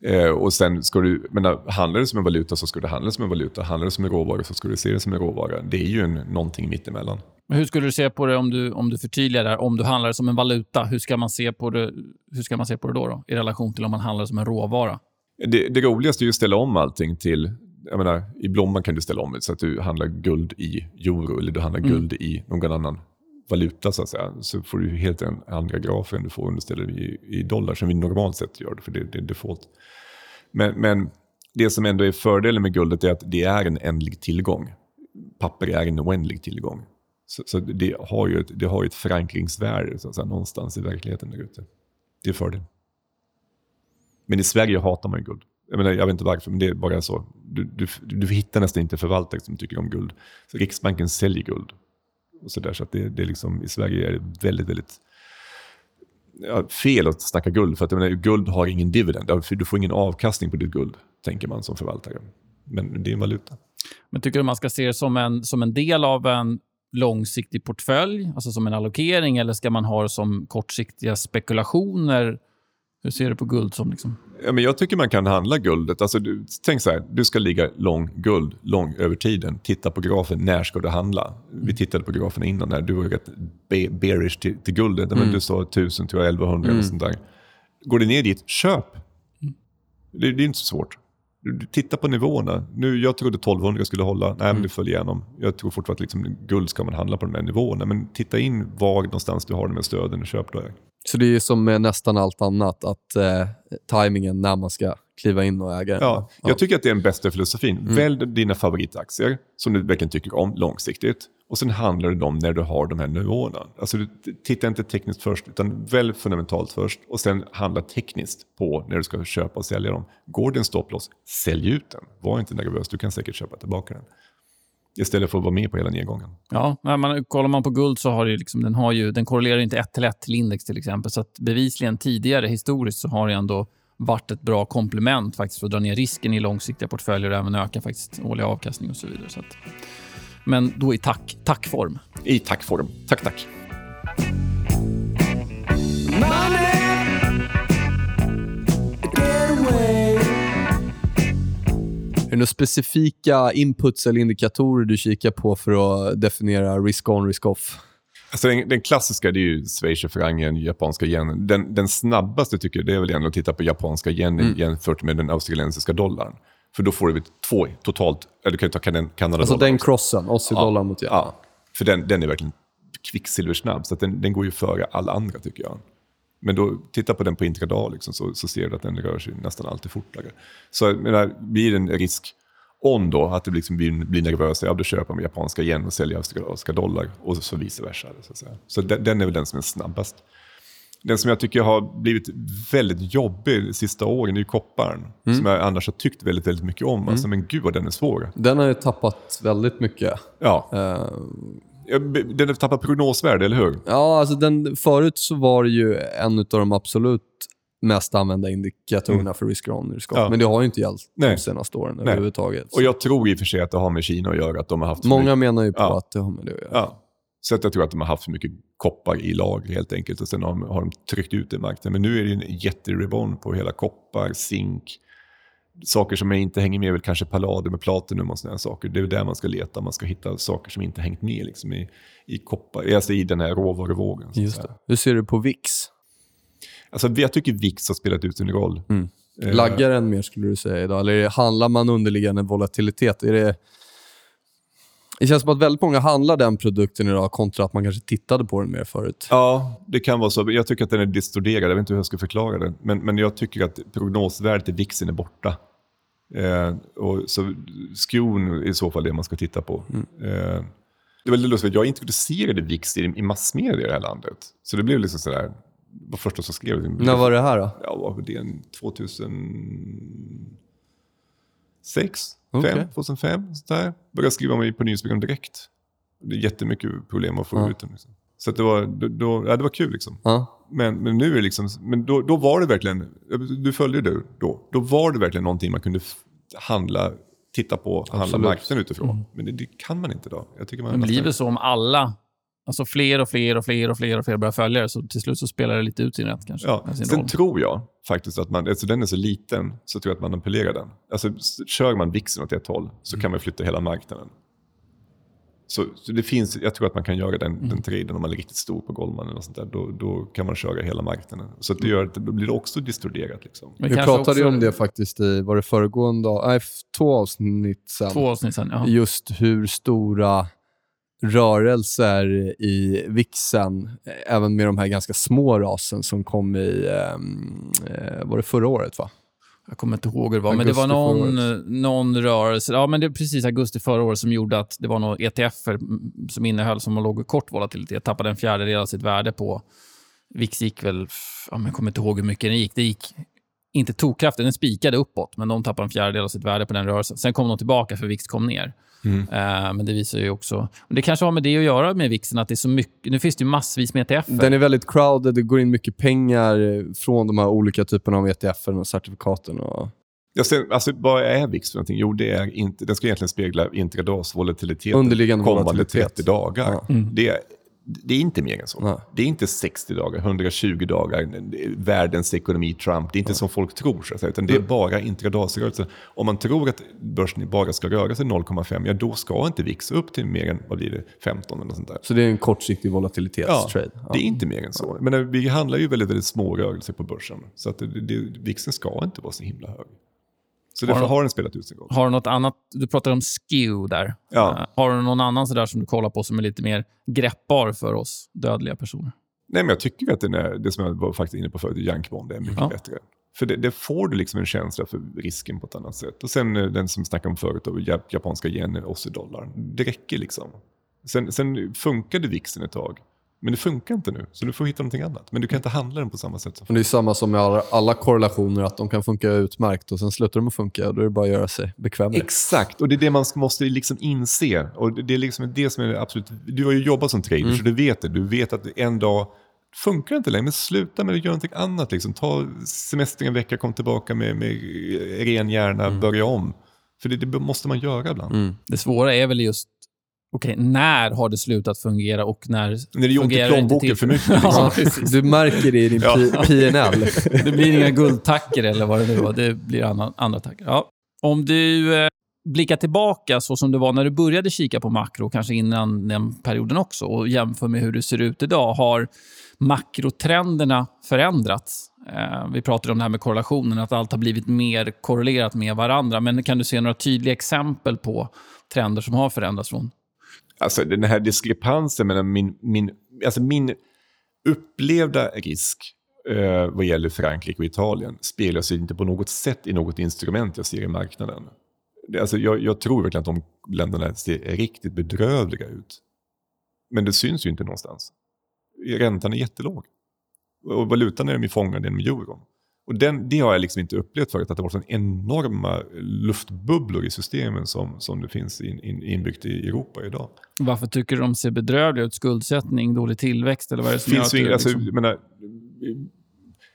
[SPEAKER 4] Eh, och sen ska du, menar, handlar det som en valuta så ska du handla som en valuta. Handlar det som en råvara så ska du se det som en råvara. Det är ju en, någonting mittemellan.
[SPEAKER 2] Men hur skulle du se på det om du, om du förtydligar där? Om du handlar det som en valuta, hur ska man se på det, hur ska man se på det då, då? I relation till om man handlar det som en råvara?
[SPEAKER 4] Det, det roligaste är ju att ställa om allting till jag menar, I Blomman kan du ställa om det så att du handlar guld i euro eller du handlar mm. guld i någon annan valuta så att säga. Så får du helt en andra grafer än du får om du ställer i, i dollar som vi normalt sett gör för det, det är default. Men, men det som ändå är fördelen med guldet är att det är en ändlig tillgång. Papper är en oändlig tillgång. Så, så det, har ju ett, det har ett förankringsvärde så att säga, någonstans i verkligheten där ute. Det är fördel. Men i Sverige hatar man ju guld. Jag, menar, jag vet inte varför, men det är bara så. Du, du, du hittar nästan inte förvaltare som tycker om guld. Så Riksbanken säljer guld. Och så där, så att det, det är liksom, I Sverige är det väldigt, väldigt ja, fel att snacka guld. För att menar, guld har ingen dividend. Du får ingen avkastning på ditt guld, tänker man som förvaltare. Men det är en valuta.
[SPEAKER 2] Men tycker du man ska se det som en, som en del av en långsiktig portfölj, alltså som en allokering, eller ska man ha det som kortsiktiga spekulationer? Hur ser du på guld som liksom?
[SPEAKER 4] Ja, men jag tycker man kan handla guldet. Alltså, du, tänk så här, du ska ligga lång guld, lång över tiden. Titta på grafen, när ska du handla? Vi tittade på grafen innan här, du var rätt bearish till, till guldet. Mm. Men du sa 1000 till 1100 mm. eller sånt där. Går det ner dit, köp. Mm. Det, det är inte så svårt. Du, tittar på nivåerna. Nu, jag trodde 1200 skulle hålla, nej men mm. det föll igenom. Jag tror fortfarande att liksom, guld ska man handla på de här nivåerna. Men titta in var någonstans du har de här stöden och köp där.
[SPEAKER 3] Så det är som med nästan allt annat, att eh, tajmingen när man ska kliva in och äga
[SPEAKER 4] den. Ja, jag tycker att det är den bästa filosofin. Mm. Välj dina favoritaktier som du verkligen tycker om långsiktigt. Och sen handlar det om när du har de här nivåerna. Alltså du tittar inte tekniskt först, utan väldigt fundamentalt först. Och sen handla tekniskt på när du ska köpa och sälja dem. Går det en stopploss, sälj ut den. Var inte nervös, du kan säkert köpa tillbaka den. Istället för att vara med på hela nedgången.
[SPEAKER 2] Ja, när man, kollar man på guld så har det liksom, den, har ju, den korrelerar inte ett till ett till index till exempel. Så att bevisligen tidigare historiskt så har det ändå varit ett bra komplement faktiskt för att dra ner risken i långsiktiga portföljer och även öka faktiskt årlig avkastning och så vidare. Så att, men då i tack, tackform.
[SPEAKER 4] I tackform. Tack, tack.
[SPEAKER 3] Är det några specifika inputs eller indikatorer du kikar på för att definiera risk-on, risk-off?
[SPEAKER 4] Alltså den, den, klassiska det är ju schweizerfrancen, japanska yen. Den, den snabbaste tycker jag det är väl ändå att titta på japanska yen mm. jämfört med den australiensiska dollarn. För då får du två totalt, eller du kan ju ta Kanada
[SPEAKER 3] Alltså den crossen, Aussie-dollar ja. mot yen.
[SPEAKER 4] Ja, för den, den är verkligen kvicksilversnabb, så den, den går ju före alla andra tycker jag. Men då, titta på den på intradag liksom, så, så ser du att den rör sig nästan alltid fortare. Så menar, blir det en risk on då, att det liksom blir, blir nervösa, ja då köper man japanska yen och säljer australienska dollar och så vice versa. Så, så den, den, är väl den som är snabbast. Den som jag tycker har blivit väldigt jobbig de sista åren är ju kopparn. Mm. Som jag annars har tyckt väldigt, väldigt mycket om. Mm. Alltså, men gud vad den är svår.
[SPEAKER 3] Den har ju tappat väldigt mycket.
[SPEAKER 4] Ja. Uh, den har tappat prognosvärde, eller hur?
[SPEAKER 3] Ja, alltså den, förut så var det ju en av de absolut mest använda indikatorerna mm. för risk ja. Men det har ju inte gällt Nej. de senaste åren Nej. överhuvudtaget.
[SPEAKER 4] Och jag tror i och för sig att det har med Kina att göra. Att de har haft
[SPEAKER 3] Många mycket... menar ju på ja. att det har med det att göra.
[SPEAKER 4] Ja. Så att jag tror att de har haft för mycket koppar i lager helt enkelt. Och sen har de, har de tryckt ut det i marknaden. Men nu är det en jätteribon på hela koppar, zink, saker som inte hänger med väl kanske palladium och platinum och sådana saker. Det är där man ska leta. Man ska hitta saker som inte hängt med liksom, i, i, koppar, alltså i den här råvaruvågen.
[SPEAKER 3] Just det. Hur ser du på VIX?
[SPEAKER 4] Alltså, jag tycker VIX har spelat ut sin roll. Mm.
[SPEAKER 3] Eh, Laggar den mer skulle du säga idag? Eller handlar man underliggande volatilitet? Är det... Det känns som att väldigt många handlar den produkten idag kontra att man kanske tittade på den mer förut.
[SPEAKER 4] Ja, det kan vara så. Jag tycker att den är distorderad. Jag vet inte hur jag ska förklara det. Men, men jag tycker att prognosvärdet i VIXen är borta. Eh, och så skon är i så fall det man ska titta på. Mm. Eh, det är väldigt lustigt, jag introducerade VIX i, i massmedia i det här landet. Så det blev liksom sådär, var första som skrev.
[SPEAKER 3] När var det här då?
[SPEAKER 4] Ja, var det 2006? Okay. 5, 2005? Sådär. Började skriva mig på nyhetsbyrån direkt. Det är jättemycket problem att få ja. ut den. Liksom. Så det, var, då, då, ja, det var kul. Liksom. Ja. Men, men nu är det liksom, men då, då var det verkligen, du följde du då, då var det verkligen någonting man kunde handla, titta på, handla marknaden utifrån. Mm. Men det, det, kan man inte idag. Jag tycker man
[SPEAKER 2] det blir väl så om alla Alltså fler och fler och fler och fler och fler börjar följa det, så till slut så spelar det lite ut sin rätt kanske.
[SPEAKER 4] Ja. Sen roll. tror jag faktiskt att man, eftersom den är så liten, så tror jag att man appellerar den. Alltså kör man vixen åt ett håll så mm. kan man flytta hela marknaden. Så, så, det finns, jag tror att man kan göra den, mm. den traden om man är riktigt stor på Goldman eller sånt där. Då, då kan man köra hela marknaden. Så det gör att det blir också distorderat. Liksom.
[SPEAKER 3] Vi pratade också... om det faktiskt i, var det föregående, nej, två avsnitt sen.
[SPEAKER 2] Två avsnitt sen, ja.
[SPEAKER 3] Just hur stora rörelser i vixen, även med de här ganska små rasen som kom i, ehm, eh, var det förra året va?
[SPEAKER 2] Jag kommer inte ihåg hur det var, augusti men det var någon, någon rörelse. Ja, men det är precis augusti förra året som gjorde att det var några ETF som innehöll, som låg kort volatilitet, tappade en fjärdedel av sitt värde på. VIX gick väl, ja, men jag kommer inte ihåg hur mycket den gick. Det gick inte tokkraftigt, den spikade uppåt, men de tappade en fjärdedel av sitt värde på den rörelsen. Sen kom de tillbaka för VIX kom ner. Mm. Uh, men det visar ju också... Det kanske har med det att göra med VIXen, att det är så mycket... Nu finns det ju massvis med ETF.
[SPEAKER 3] Den är väldigt crowded, det går in mycket pengar från de här olika typerna av ETF och certifikaten. Och...
[SPEAKER 4] Ja, sen, alltså, vad är VIX för någonting? Jo, det är inte, den ska egentligen spegla intradags volatilitet.
[SPEAKER 3] Underliggande volatilitet.
[SPEAKER 4] 30 dagar. Ja. Mm. Det det är inte mer än så. Nej. Det är inte 60 dagar, 120 dagar, världens ekonomi, Trump. Det är inte Nej. som folk tror, så att säga, utan det är bara intradagsrörelser. Om man tror att börsen bara ska röra sig 0,5, ja då ska inte VIX upp till mer än vad blir det, 15 eller sånt där.
[SPEAKER 3] Så det är en kortsiktig volatilitetstrade?
[SPEAKER 4] Ja, ja, det är inte mer än så. Men vi handlar ju väldigt, väldigt små rörelser på börsen. Så att det, det, VIXen ska inte vara så himla hög. Så därför har, den spelat ut sin roll.
[SPEAKER 2] Har du något annat? Du pratade om skew där.
[SPEAKER 4] Ja. Uh,
[SPEAKER 2] har du någon annan sådär som du kollar på som är lite mer greppbar för oss dödliga personer?
[SPEAKER 4] Nej, men jag tycker att den är, det som jag var faktiskt inne på förut, Jankbond, är mycket ja. bättre. För det, det, får du liksom en känsla för risken på ett annat sätt. Och sen den som snackade om förut, då, japanska yen, och dollar Det räcker liksom. Sen, sen funkade VIXen ett tag. Men det funkar inte nu, så du får hitta någonting annat. Men du kan inte handla den på samma sätt. Som
[SPEAKER 3] Och det är samma som med alla, alla korrelationer, att de kan funka utmärkt och sen slutar de att funka och då är det bara att göra sig bekväm med.
[SPEAKER 4] Exakt, och det är det man måste liksom inse. Och det är liksom det som är absolut... Du har ju jobbat som trader, så du vet det. Du vet att en dag funkar det inte längre, men sluta med att göra någonting annat. Liksom. Ta semester en vecka, kom tillbaka med, med ren hjärna, börja om. För det, det måste man göra ibland.
[SPEAKER 2] Det svåra är väl just, okej, när har det slutat fungera och när
[SPEAKER 4] När det gör ont i
[SPEAKER 2] fungerar det inte
[SPEAKER 4] plånboken
[SPEAKER 2] till-
[SPEAKER 4] för mycket.
[SPEAKER 2] Ja,
[SPEAKER 4] Liksom.
[SPEAKER 2] precis.
[SPEAKER 3] Du märker det i din
[SPEAKER 4] Ja.
[SPEAKER 3] PNL.
[SPEAKER 2] Det blir inga guldtackor eller vad det nu var. Det blir andra, andra tackor. Ja. Om du eh, blickar tillbaka så som det var när du började kika på makro, kanske innan den perioden också, och jämför med hur det ser ut idag. Har makrotrenderna förändrats? Eh, vi pratade om det här med korrelationen, att allt har blivit mer korrelerat med varandra. Men kan du se några tydliga exempel på trender som har förändrats från
[SPEAKER 4] Alltså den här diskrepansen mellan min, min, alltså min upplevda risk eh, vad gäller Frankrike och Italien speglar sig inte på något sätt i något instrument jag ser i marknaden. Alltså jag, jag tror verkligen att de länderna ser riktigt bedrövliga ut. Men det syns ju inte någonstans. Räntan är jättelåg. Och valutan är de ju fångade genom euron. Och den, det har jag liksom inte upplevt förut, att det var så enorma luftbubblor i systemen som, som det finns in, in, inbyggt i Europa idag.
[SPEAKER 2] Varför tycker du de ser bedrövliga ut? Skuldsättning, dålig tillväxt eller vad är det som
[SPEAKER 4] finns
[SPEAKER 2] gör att
[SPEAKER 4] alltså,
[SPEAKER 2] liksom...
[SPEAKER 4] menar,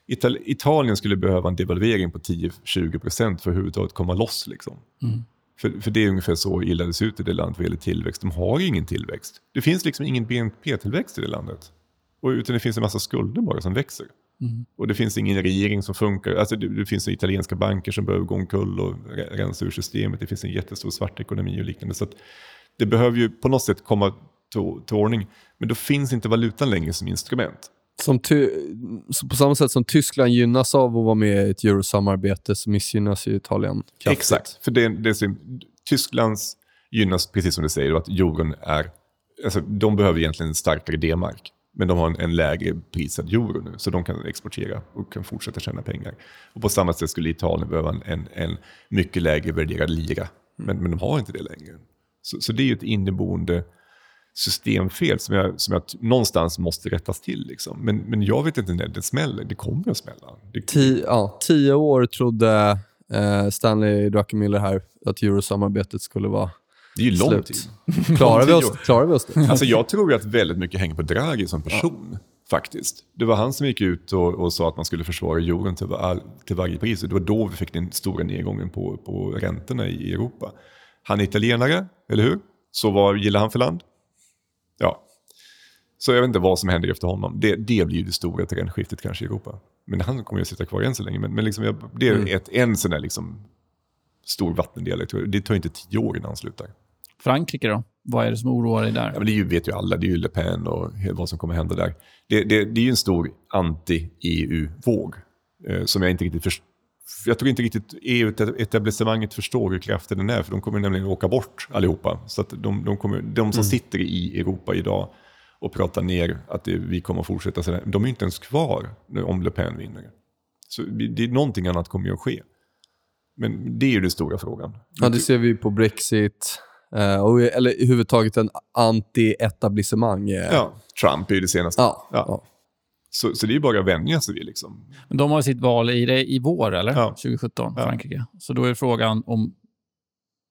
[SPEAKER 4] Ital- Italien skulle behöva en devalvering på 10-20% för att överhuvudtaget komma loss. Liksom.
[SPEAKER 2] Mm.
[SPEAKER 4] För, för det är ungefär så illa det ser ut i det landet vad gäller tillväxt. De har ingen tillväxt. Det finns liksom ingen BNP-tillväxt i det landet. Och, utan det finns en massa skulder bara som växer.
[SPEAKER 2] Mm.
[SPEAKER 4] Och det finns ingen regering som funkar. Alltså det, det finns italienska banker som behöver gå omkull och re- rensa ur systemet. Det finns en jättestor svart ekonomi och liknande. Så det behöver ju på något sätt komma till, till ordning. Men då finns inte valutan längre som instrument.
[SPEAKER 3] Som på samma sätt som Tyskland gynnas av att vara med i ett eurosamarbete så missgynnas ju Italien kraftigt.
[SPEAKER 4] Exakt, för det, det är Tysklands gynnas, precis som du säger, att euron är... Alltså, de behöver egentligen en starkare D-mark. Men de har en, en lägre prisad euro nu, så de kan exportera och kan fortsätta tjäna pengar. Och på samma sätt skulle Italien behöva en, en, en mycket lägre värderad lira. Men, men de har inte det längre. Så, så det är ju ett inneboende systemfel som jag, som jag någonstans måste rättas till. Liksom. Men, men jag vet inte när det smäller. Det kommer att smälla. Det,
[SPEAKER 3] Tio, ja, tio år trodde eh, Stanley Druckenmiller här att eurosamarbetet skulle vara
[SPEAKER 4] det är ju lång
[SPEAKER 3] slut.
[SPEAKER 4] tid.
[SPEAKER 3] Klarar vi, oss, klarar vi oss det?
[SPEAKER 4] Alltså jag tror att väldigt mycket hänger på Draghi som person. Faktiskt. Det var han som gick ut och, och sa att man skulle försvara euron till, var, till varje pris. Det var då vi fick den stora nedgången på, på räntorna i Europa. Han är italienare, eller hur? Så vad gillar han för land? Ja. Så jag vet inte vad som händer efter honom. Det, det blir ju det stora trendskiftet kanske i Europa. Men han kommer ju att sitta kvar än så länge. Men, men liksom jag, det är ett, en sån där liksom stor vattendelare. Det tar inte tio år innan han slutar.
[SPEAKER 2] Frankrike då? Vad är det som oroar dig där?
[SPEAKER 4] Ja, men det vet ju alla, det är ju Le Pen och vad som kommer hända där. Det, det, det är ju en stor anti-EU-våg eh, som jag inte riktigt förstår. Jag tror inte riktigt EU-etablissemanget förstår hur kraftig den är, för de kommer nämligen åka bort allihopa. Så att de, de, kommer, de som sitter i Europa idag och pratar ner att det, vi kommer att fortsätta så de är inte ens kvar om Le Pen vinner. Så det är någonting annat kommer ju att ske. Men det är ju den stora frågan.
[SPEAKER 3] Ja, det ser vi på Brexit. Eh, och, eller i huvudtaget en anti-etablissemang. eh.
[SPEAKER 4] Ja, Trump är ju det senaste.
[SPEAKER 3] Ja,
[SPEAKER 4] Ja.
[SPEAKER 3] ja.
[SPEAKER 4] Så, så det är ju bara att vänja sig vid. Liksom.
[SPEAKER 2] Men de har sitt val i, det, i vår, eller?
[SPEAKER 4] Ja.
[SPEAKER 2] 2017,
[SPEAKER 4] Ja.
[SPEAKER 2] Frankrike. Så då är frågan om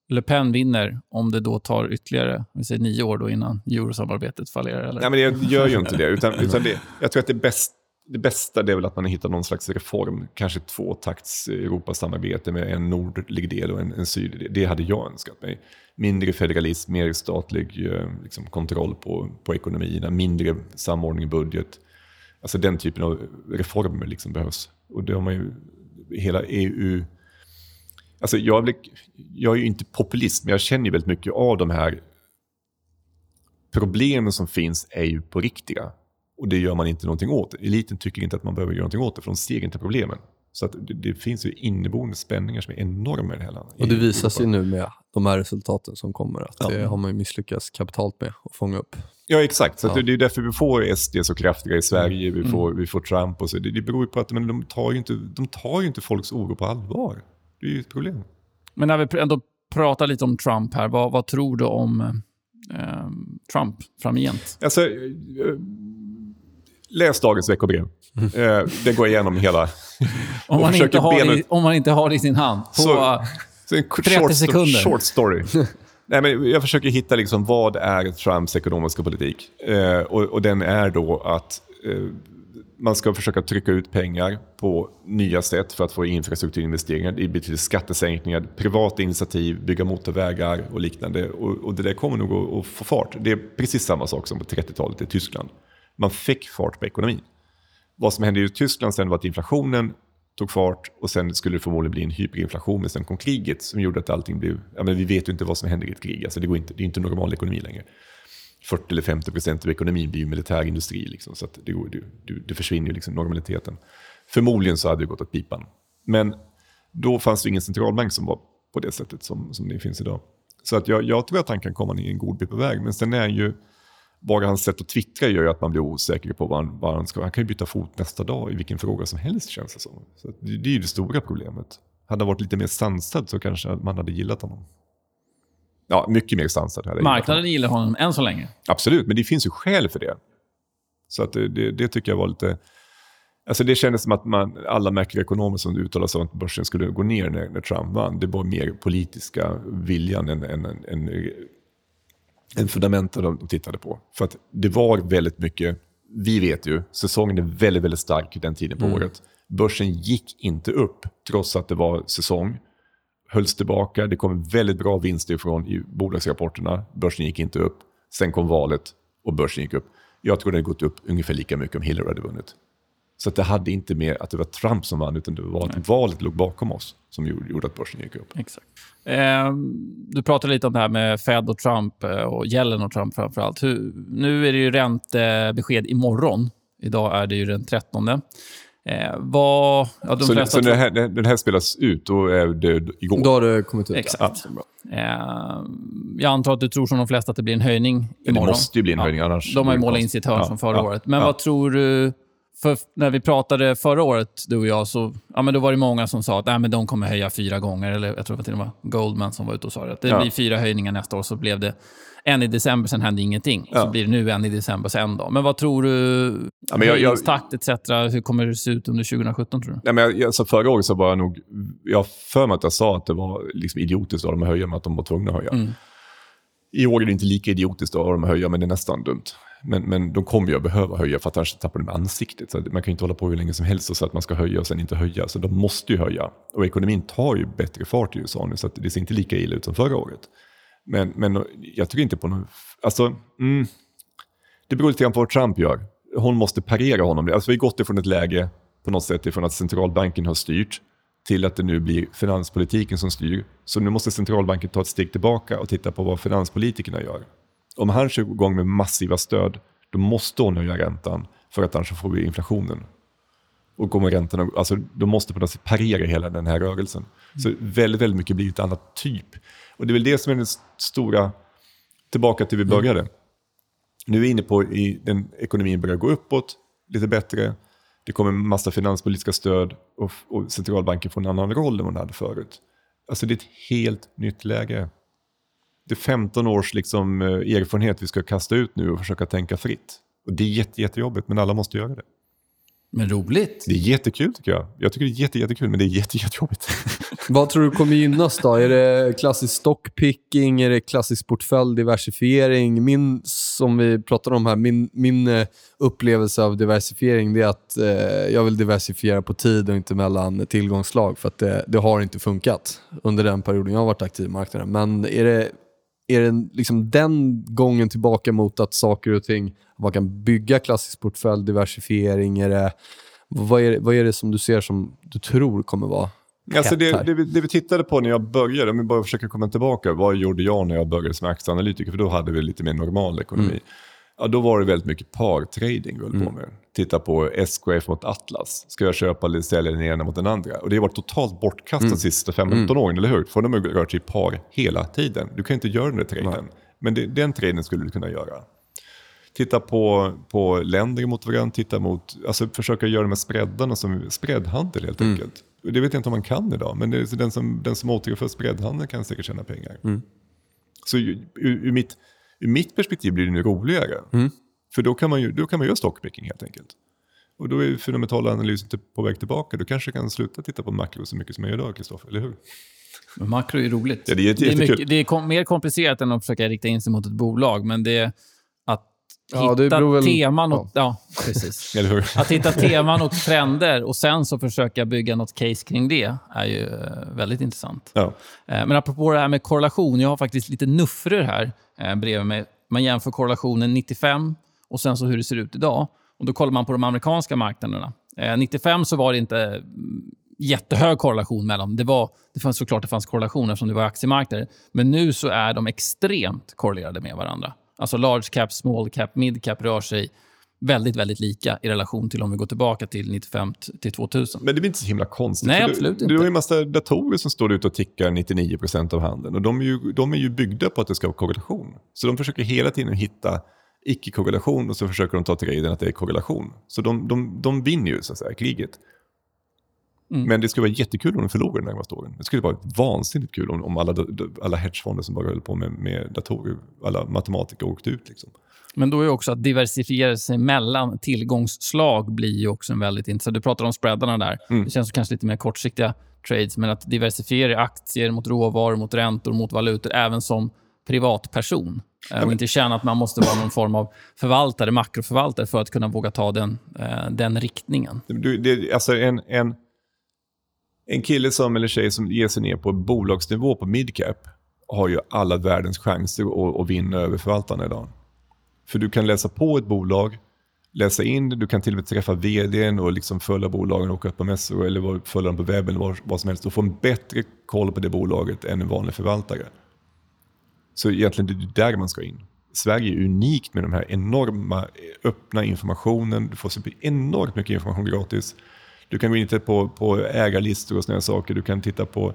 [SPEAKER 2] Le Pen vinner, om det då tar ytterligare vi säger nio år då innan eurosamarbetet fallerar? Eller?
[SPEAKER 4] Nej, men det gör ju inte det. Utan, utan det jag tror att det, bäst, det bästa det är väl att man hittar någon slags reform. Kanske tvåtakts Europasamarbete med en nordlig del och en, en sydlig del. Det hade jag önskat mig. Mindre federalism, mer statlig eh, liksom, kontroll på, på ekonomierna, mindre samordning i budget. Alltså den typen av reformer liksom behövs. Och det har man ju, hela EU... Alltså jag, är jag är ju inte populist, men jag känner ju väldigt mycket av de här problemen som finns är ju på riktiga. Och det gör man inte någonting åt. Eliten tycker inte att man behöver göra någonting åt det, för de ser inte problemen. Så att det, det finns ju inneboende spänningar som är enorma i det här landet.
[SPEAKER 3] Och det ju
[SPEAKER 4] Europa.
[SPEAKER 3] nu med de här resultaten som kommer. Att
[SPEAKER 4] Ja.
[SPEAKER 3] Det har man ju misslyckats kapitalt med att fånga upp.
[SPEAKER 4] Ja, exakt. Så
[SPEAKER 3] Ja.
[SPEAKER 4] det, är därför vi får SD så kraftiga i Sverige,
[SPEAKER 3] Mm.
[SPEAKER 4] vi får, vi får Trump och så. Det, det beror ju på att men de, tar ju inte, de tar ju inte folks oro på allvar. Det är ju ett problem.
[SPEAKER 2] Men när vi ändå pratar lite om Trump här, vad, vad tror du om eh, Trump framgent?
[SPEAKER 4] Alltså, eh, läs dagens veckobrev. Eh, det går igenom hela...
[SPEAKER 2] Om man, inte har det, om man inte har det i sin hand. På,
[SPEAKER 4] Så- Så en kort-
[SPEAKER 2] 30
[SPEAKER 4] short,
[SPEAKER 2] sekunder.
[SPEAKER 4] short story. Nej, men jag försöker hitta liksom, vad är Trumps ekonomiska politik. Eh, och, och den är då att eh, man ska försöka trycka ut pengar på nya sätt för att få infrastrukturinvesteringar. Det betyder skattesänkningar, privata initiativ, bygga motorvägar och liknande. Och, och det där kommer nog att, att få fart. Det är precis samma sak som på 30-talet i Tyskland. Man fick fart på ekonomin. Vad som hände i Tyskland sen var att inflationen tog fart och sen skulle det förmodligen bli en hyperinflation, men sen kom kriget som gjorde att allting blev... Ja, men vi vet ju inte vad som händer i ett krig, alltså det, går inte, det är inte normal ekonomi längre. 40 eller 50 procent av ekonomin blir ju militärindustri, liksom, så att det, går, det, det, försvinner ju liksom normaliteten. Förmodligen så hade det gått åt pipan. Men då fanns det ingen centralbank som var på det sättet som, som det finns idag. Så att jag, jag tror att han kan komma en god bit på väg, men sen är han ju bara hans sätt att twittra gör ju att man blir osäker på vad han, vad han ska... Han kan ju byta fot nästa dag i vilken fråga som helst känns det som. Så det, det är ju det stora problemet. Hade han varit lite mer sansad så kanske man hade gillat honom. Ja, mycket mer sansad hade
[SPEAKER 2] marknaden gillar honom än så länge.
[SPEAKER 4] Absolut, men det finns ju skäl för det. Så att det, det, det tycker jag var lite... Alltså det kändes som att man, alla makroekonomer som uttalade sig om att börsen skulle gå ner när, när Trump vann, det var mer politiska viljan än, än, än, än, än fundamenten de tittade på. För att det var väldigt mycket, vi vet ju, säsongen är väldigt, väldigt stark den tiden på året. Börsen gick inte upp trots att det var säsong. Hölls tillbaka, det kom väldigt bra vinster från i bolagsrapporterna. Börsen gick inte upp. Sen kom valet och börsen gick upp. Jag tror det hade gått upp ungefär lika mycket om Hillary hade vunnit. Så att det hade inte med att det var Trump som vann, utan det var att valet låg bakom oss som gjorde att börsen gick upp.
[SPEAKER 2] Exakt. Eh, du pratade lite om det här med Fed och Trump eh, och Yellen och Trump framför allt. Hur, nu är det ju räntebesked imorgon. Idag är det ju den 13. Eh, vad, ja, de
[SPEAKER 4] Så,
[SPEAKER 2] flesta
[SPEAKER 4] så när här, när den här spelas ut, då är det igår.
[SPEAKER 3] Då har det kommit ut.
[SPEAKER 2] Exakt. Eh, jag antar att du tror som de flesta att det blir en höjning
[SPEAKER 4] Men det
[SPEAKER 2] imorgon.
[SPEAKER 4] måste ju bli en höjning, annars...
[SPEAKER 2] De har ju målat in sitt hörn
[SPEAKER 4] Ja,
[SPEAKER 2] som förra
[SPEAKER 4] ja,
[SPEAKER 2] året. Men
[SPEAKER 4] ja.
[SPEAKER 2] vad tror du... För när vi pratade förra året, du och jag, så ja, men då var det många som sa att Nej, men de kommer höja fyra gånger. Eller jag tror att det var Goldman som var ute och sa det. Att det
[SPEAKER 4] Ja.
[SPEAKER 2] blir fyra höjningar nästa år. Så blev det en i december, sen hände ingenting. Och Så
[SPEAKER 4] Ja.
[SPEAKER 2] blir det nu en i december, sen en dag. Men vad tror du?
[SPEAKER 4] Ja, men jag- jag-
[SPEAKER 2] etc. Hur kommer det se ut under 2017 tror du?
[SPEAKER 4] Nej, men jag, jag, så förra året så var jag nog... Jag för mig att jag sa att det var liksom idiotiskt av dem att höja, men att de var tvungna att höja.
[SPEAKER 2] Mm.
[SPEAKER 4] I år är det inte lika idiotiskt av dem att höja, men det är nästan dumt. Men, men de kommer ju att behöva höja, för att annars tappar de ansiktet. Så man kan ju inte hålla på hur länge som helst och säga att man ska höja och sen inte höja. Så de måste ju höja. Och ekonomin tar ju bättre fart i USA nu, så att det ser inte lika illa ut som förra året. Men, men jag tycker inte på någon... Alltså, mm, det beror lite grann på vad Trump gör. Hon måste parera honom. Alltså, vi har gått ifrån ett läge på något sätt ifrån att centralbanken har styrt till att det nu blir finanspolitiken som styr. Så nu måste centralbanken ta ett steg tillbaka och titta på vad finanspolitikerna gör. Om han kör igång med massiva stöd, då måste hon höja räntan för att annars får vi inflationen. Och kommer räntorna, alltså, de måste på något sätt parera hela den här rörelsen. Så väldigt, väldigt mycket blir ett annat typ. Och det är väl det som är den stora, tillbaka till vi började. Nu är vi inne på i den ekonomin börjar gå uppåt lite bättre. Det kommer en massa finanspolitiska stöd och, och centralbanken får en annan roll än vad den hade förut. Alltså det är ett helt nytt läge. Det är 15 års liksom, eh, erfarenhet vi ska kasta ut nu och försöka tänka fritt. Och det är jätte, jättejobbigt, men alla måste göra det.
[SPEAKER 2] Men roligt.
[SPEAKER 4] Det är jättekul tycker jag. Jag tycker det är jätte, jättekul, men det är jätte, jättejobbigt.
[SPEAKER 3] Vad tror du kommer gynnas då? Är det klassisk stockpicking? Är det klassisk portföljdiversifiering? Min, som vi pratade om här, min, min eh, upplevelse av diversifiering det är att eh, jag vill diversifiera på tid och inte mellan tillgångsslag. För att det, det har inte funkat under den perioden jag har varit aktiv i marknaden. Men är det, är det liksom den gången tillbaka mot att saker och ting, man kan bygga klassisk portföljdiversifiering? Är det, vad, är vad är det som du ser som du tror kommer vara
[SPEAKER 4] Alltså det, det, vi- det vi tittade på när jag började, om vi bara försöker komma tillbaka, vad gjorde jag när jag började som aktieanalytiker? För då hade vi lite mer normal ekonomi.
[SPEAKER 3] Mm.
[SPEAKER 4] Ja, då var det väldigt mycket partrading vi höll på med. Titta på SKF mot Atlas. Ska jag köpa eller sälja den ena mot den andra? Och det har varit totalt bortkastat
[SPEAKER 3] Mm.
[SPEAKER 4] de sista 15 åren, eller hur? För de har rört sig i par hela tiden. Du kan inte göra den där traden. Men det, den traden skulle du kunna göra. Titta på, på länder mot varandra, titta mot, alltså försöka göra de här spreadarna som spreadhandel helt enkelt. Och Det vet jag inte om man kan idag, men det så den som, den som återför spreadhandel kan säkert tjäna pengar. Så ju- ur, ur, mitt, ur mitt perspektiv blir det nu roligare.
[SPEAKER 3] Mm.
[SPEAKER 4] För då kan man ju då kan man göra stockpicking helt enkelt. Och då är fundamentala analysen inte på väg tillbaka. Då kanske jag kan sluta titta på makro så mycket som jag gör idag, Kristoffer, eller hur?
[SPEAKER 2] Men makro är roligt.
[SPEAKER 4] Ja, det är
[SPEAKER 2] det är, mycket, det är kom, mer komplicerat än att försöka rikta in sig mot ett bolag, men det är att
[SPEAKER 3] Ja,
[SPEAKER 2] hitta
[SPEAKER 3] väl-
[SPEAKER 2] teman och... Ja, precis.
[SPEAKER 4] Eller hur?
[SPEAKER 2] Att hitta teman och trender och sen så försöka bygga något case kring det är ju eh, väldigt intressant.
[SPEAKER 4] Ja.
[SPEAKER 2] Eh, Men apropå det här med korrelation, jag har faktiskt lite nuffror här eh, bredvid mig. Man jämför korrelationen 95 och sen så hur det ser ut idag. Och Då kollar man på de amerikanska marknaderna. Eh, 95 så var det inte mm, jättehög korrelation mellan. Det, var, det fanns såklart det fanns korrelation eftersom det var aktiemarknader. Men nu så är de extremt korrelerade med varandra. Alltså large cap, small cap, mid cap rör sig väldigt, väldigt lika i relation till om vi går tillbaka till 95 till 2000.
[SPEAKER 4] Men det blir inte så himla konstigt.
[SPEAKER 2] Nej, absolut
[SPEAKER 4] du,
[SPEAKER 2] inte.
[SPEAKER 4] Du har en massa datorer som står ute och tickar 99% av handeln. Och de är, ju, de är ju byggda på att det ska vara korrelation. Så de försöker hela tiden hitta icke-korrelation och så försöker de ta till reden att det är korrelation. Så de, de, de vinner ju så att säga kriget.
[SPEAKER 2] Mm.
[SPEAKER 4] Men det skulle vara jättekul om de förlorar de närmaste åren. Det skulle vara vansinnigt kul om, om alla, alla hedgefonder som bara höll på med, med datorer, alla matematiker åkte ut. Liksom.
[SPEAKER 2] Men då är också att diversifiera sig mellan tillgångsslag blir ju också en väldigt intressant. Du pratar om spreadarna där.
[SPEAKER 4] Mm.
[SPEAKER 2] Det känns kanske lite mer kortsiktiga trades, men att diversifiera aktier mot råvaror, mot räntor, mot valutor, även som privatperson. Eh, Och inte känna att man måste vara någon form av förvaltare, makroförvaltare för att kunna våga ta den, eh, den riktningen.
[SPEAKER 4] Du, det, alltså en, en, en kille som, eller tjej som ger sig ner på bolagsnivå på midcap har ju alla världens chanser att, att vinna över förvaltarna idag. För du kan läsa på ett bolag, läsa in det, du kan till och med träffa vdn och liksom följa bolagen och åka på mässor eller följa dem på webben eller vad, vad som helst och få en bättre koll på det bolaget än en vanlig förvaltare. Så egentligen det är där man ska in. Sverige är unikt med de här enorma eh, öppna informationen. Du får enormt mycket information gratis. Du kan gå in på, på ägarlistor och sådana saker. Du kan titta på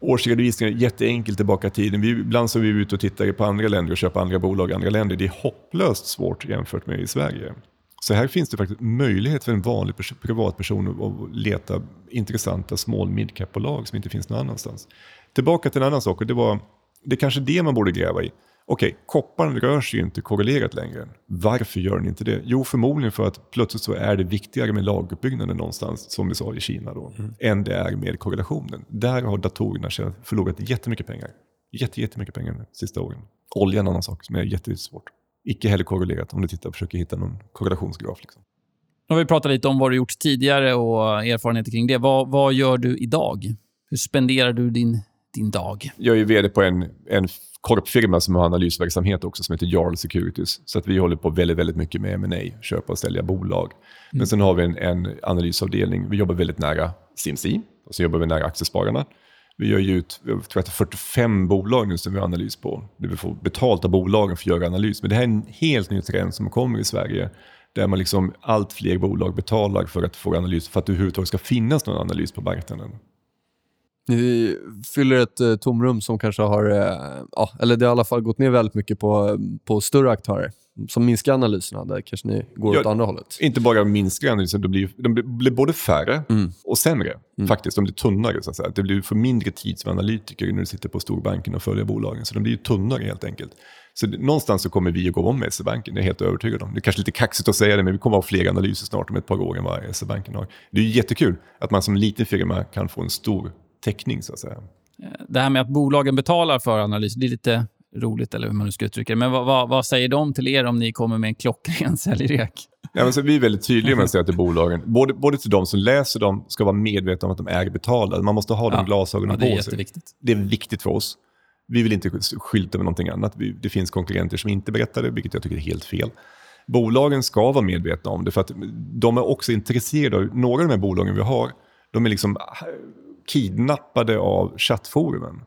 [SPEAKER 4] årsredovisningar jätteenkelt tillbaka i tiden. Vi, ibland så är vi ute och tittar på andra länder och köper andra bolag i andra länder. Det är hopplöst svårt jämfört med i Sverige. Så här finns det faktiskt möjlighet för en vanlig privatperson att- leta intressanta small midcap-bolag som inte finns någon annanstans. Tillbaka till en annan sak och det var det är kanske det man borde gräva i. Okej, kopparn rör sig ju inte korrelerat längre. Varför gör den inte det? Jo, förmodligen för att plötsligt så är det viktigare med laguppbyggnaden någonstans, som vi sa i Kina då, än det är med korrelationen. Där har datorerna förlorat jättemycket pengar. Jätte, jättemycket pengar de sista åren. Olja är en annan sak som är jättesvårt. Icke heller korrelerat om du tittar och försöker hitta någon korrelationsgraf. Liksom.
[SPEAKER 2] Nu har vi pratat lite om vad du gjort tidigare och erfarenheter kring det. Vad, vad gör du idag? Hur spenderar du din, din dag?
[SPEAKER 4] Jag är vd på en, en korpfirma som har analysverksamhet också som heter Jarl Securities. Så att vi håller på väldigt, väldigt mycket med M&A, köpa och sälja bolag. Men sen har vi en, en analysavdelning. Vi jobbar väldigt nära CMC och så jobbar vi nära aktiespararna. Vi gör ju ut, jag tror att det är 45 bolag nu som vi har analys på. Vi får betalt av bolagen för att göra analys. Men det här är en helt ny trend som kommer i Sverige. Där man liksom, allt fler bolag betalar för att få analys, för att det överhuvudtaget ska finnas någon analys på marknaden.
[SPEAKER 3] Ni fyller ett eh, tomrum som kanske har, eh, ja, eller det har i alla fall gått ner väldigt mycket på, på större aktörer som minskar analyserna. Där kanske ni går
[SPEAKER 4] Ja,
[SPEAKER 3] åt andra hållet.
[SPEAKER 4] Inte bara minskar analysen, de blir, de blir- både färre och sämre. Faktiskt, de blir tunnare. Så att säga. Det blir för mindre tid som analytiker när du sitter på storbanken och följer bolagen. Så de blir tunnare helt enkelt. Så någonstans så kommer vi att gå om med SE-banken, det är jag helt övertygad om. Det är kanske lite kaxigt att säga det, men vi kommer att ha fler analyser snart om ett par år än vad SE-banken har. Det är jättekul att man som liten firma kan få en stor täckning så att säga.
[SPEAKER 2] Det här med att bolagen betalar för analys, det är lite roligt, eller hur man nu ska uttrycka det. Men vad, vad, vad säger de till er om ni kommer med en klockren säljrek?
[SPEAKER 4] Ja, men så vi är väldigt tydliga med att säga till bolagen, både, både till de som läser dem, ska vara medvetna om att de är betalade. Man måste ha de
[SPEAKER 2] Ja.
[SPEAKER 4] glasögonen
[SPEAKER 2] Ja, det är
[SPEAKER 4] på sig. Det är viktigt för oss. Vi vill inte skylta med någonting annat. Vi, det finns konkurrenter som inte berättar det, vilket jag tycker är helt fel. Bolagen ska vara medvetna om det, för att de är också intresserade. av- Några av de här bolagen vi har, de är liksom kidnappade av chattforumen.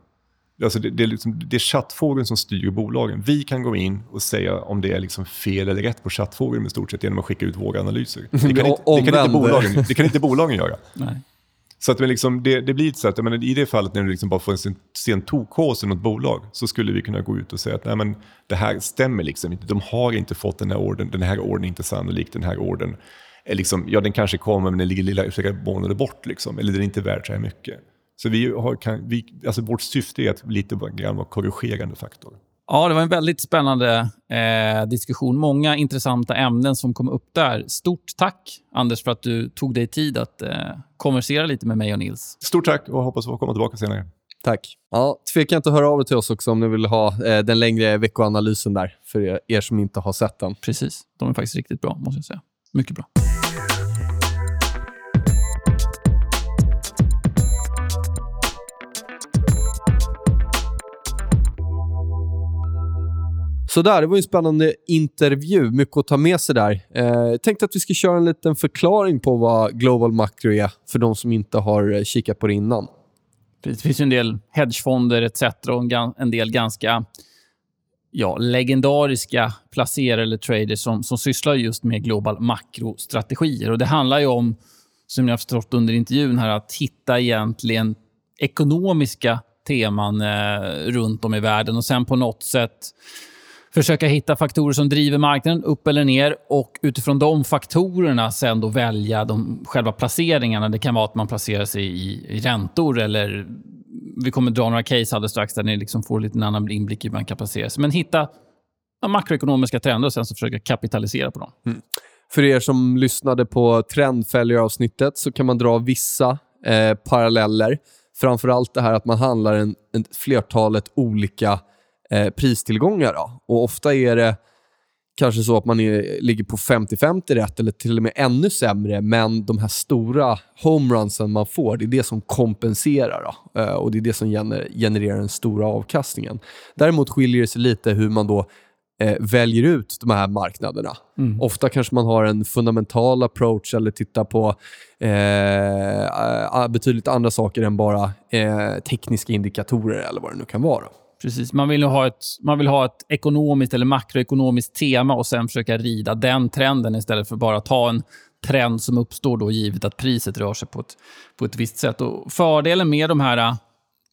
[SPEAKER 4] Alltså det, det, är liksom, det är chattforum som styr bolagen. Vi kan gå in och säga om det är liksom fel eller rätt på chattforum i stort sett genom att skicka ut våra analyser. Det kan, inte, det kan, inte, bolagen, det kan inte bolagen göra.
[SPEAKER 2] Nej.
[SPEAKER 4] Så att men liksom, det, det blir så att jag menar, i det fallet när du liksom bara får en sen- sen i något bolag så skulle vi kunna gå ut och säga att nej, men, det här stämmer liksom inte. De har inte fått den här orden. Den här orden är inte sannolikt. Den här orden liksom, ja den kanske kommer men den ligger lilla, flera månader bort. Liksom, eller den är inte värd så här mycket. Så vi har, kan, vi, alltså vårt syfte är att lite grann vara korrigerande faktor.
[SPEAKER 2] Ja, det var en väldigt spännande eh, diskussion. Många intressanta ämnen som kom upp där. Stort tack, Anders, för att du tog dig tid att eh, konversera lite med mig och Nils.
[SPEAKER 4] Stort tack och hoppas få komma tillbaka senare.
[SPEAKER 3] Tack. Ja, tveka inte att höra av er till oss också om ni vill ha eh, den längre veckoanalysen där, för er, er som inte har sett den.
[SPEAKER 2] Precis. De är faktiskt riktigt bra, måste jag säga. Mycket bra.
[SPEAKER 3] Så där, det var en spännande intervju. Mycket att ta med sig där. Eh, jag tänkte att vi ska köra en liten förklaring på vad Global Macro är för de som inte har eh, kikat på det innan.
[SPEAKER 2] Det finns ju en del hedgefonder etc. och en, en del ganska ja, legendariska placerare eller traders som, som sysslar just med global makrostrategier. Och det handlar ju om, som ni har förstått under intervjun, här, att hitta egentligen ekonomiska teman eh, runt om i världen och sen på något sätt försöka hitta faktorer som driver marknaden upp eller ner och utifrån de faktorerna sen då välja de själva placeringarna. Det kan vara att man placerar sig i, i räntor eller vi kommer dra några case alldeles strax där ni liksom får lite en annan inblick i hur man kan placera sig. Men hitta makroekonomiska trender och sen så försöka kapitalisera på dem.
[SPEAKER 3] Mm. För er som lyssnade på trendfäljaravsnittet så kan man dra vissa eh, paralleller. Framförallt det här att man handlar en, en flertalet olika eh, pristillgångar. Då. Och Ofta är det kanske så att man är, ligger på 50-50 rätt eller till och med ännu sämre, men de här stora homerunsen man får, det är det som kompenserar då, eh, och det är det som gener genererar den stora avkastningen. Däremot skiljer det sig lite hur man då eh, väljer ut de här marknaderna. Mm. Ofta kanske man har en fundamental approach eller tittar på eh, betydligt andra saker än bara eh, tekniska indikatorer eller vad det nu kan vara.
[SPEAKER 2] Precis. Man vill, ha ett, man vill ha ett ekonomiskt eller makroekonomiskt tema och sen försöka rida den trenden istället för bara ta en trend som uppstår då givet att priset rör sig på ett, på ett visst sätt. Och fördelen med de här äh,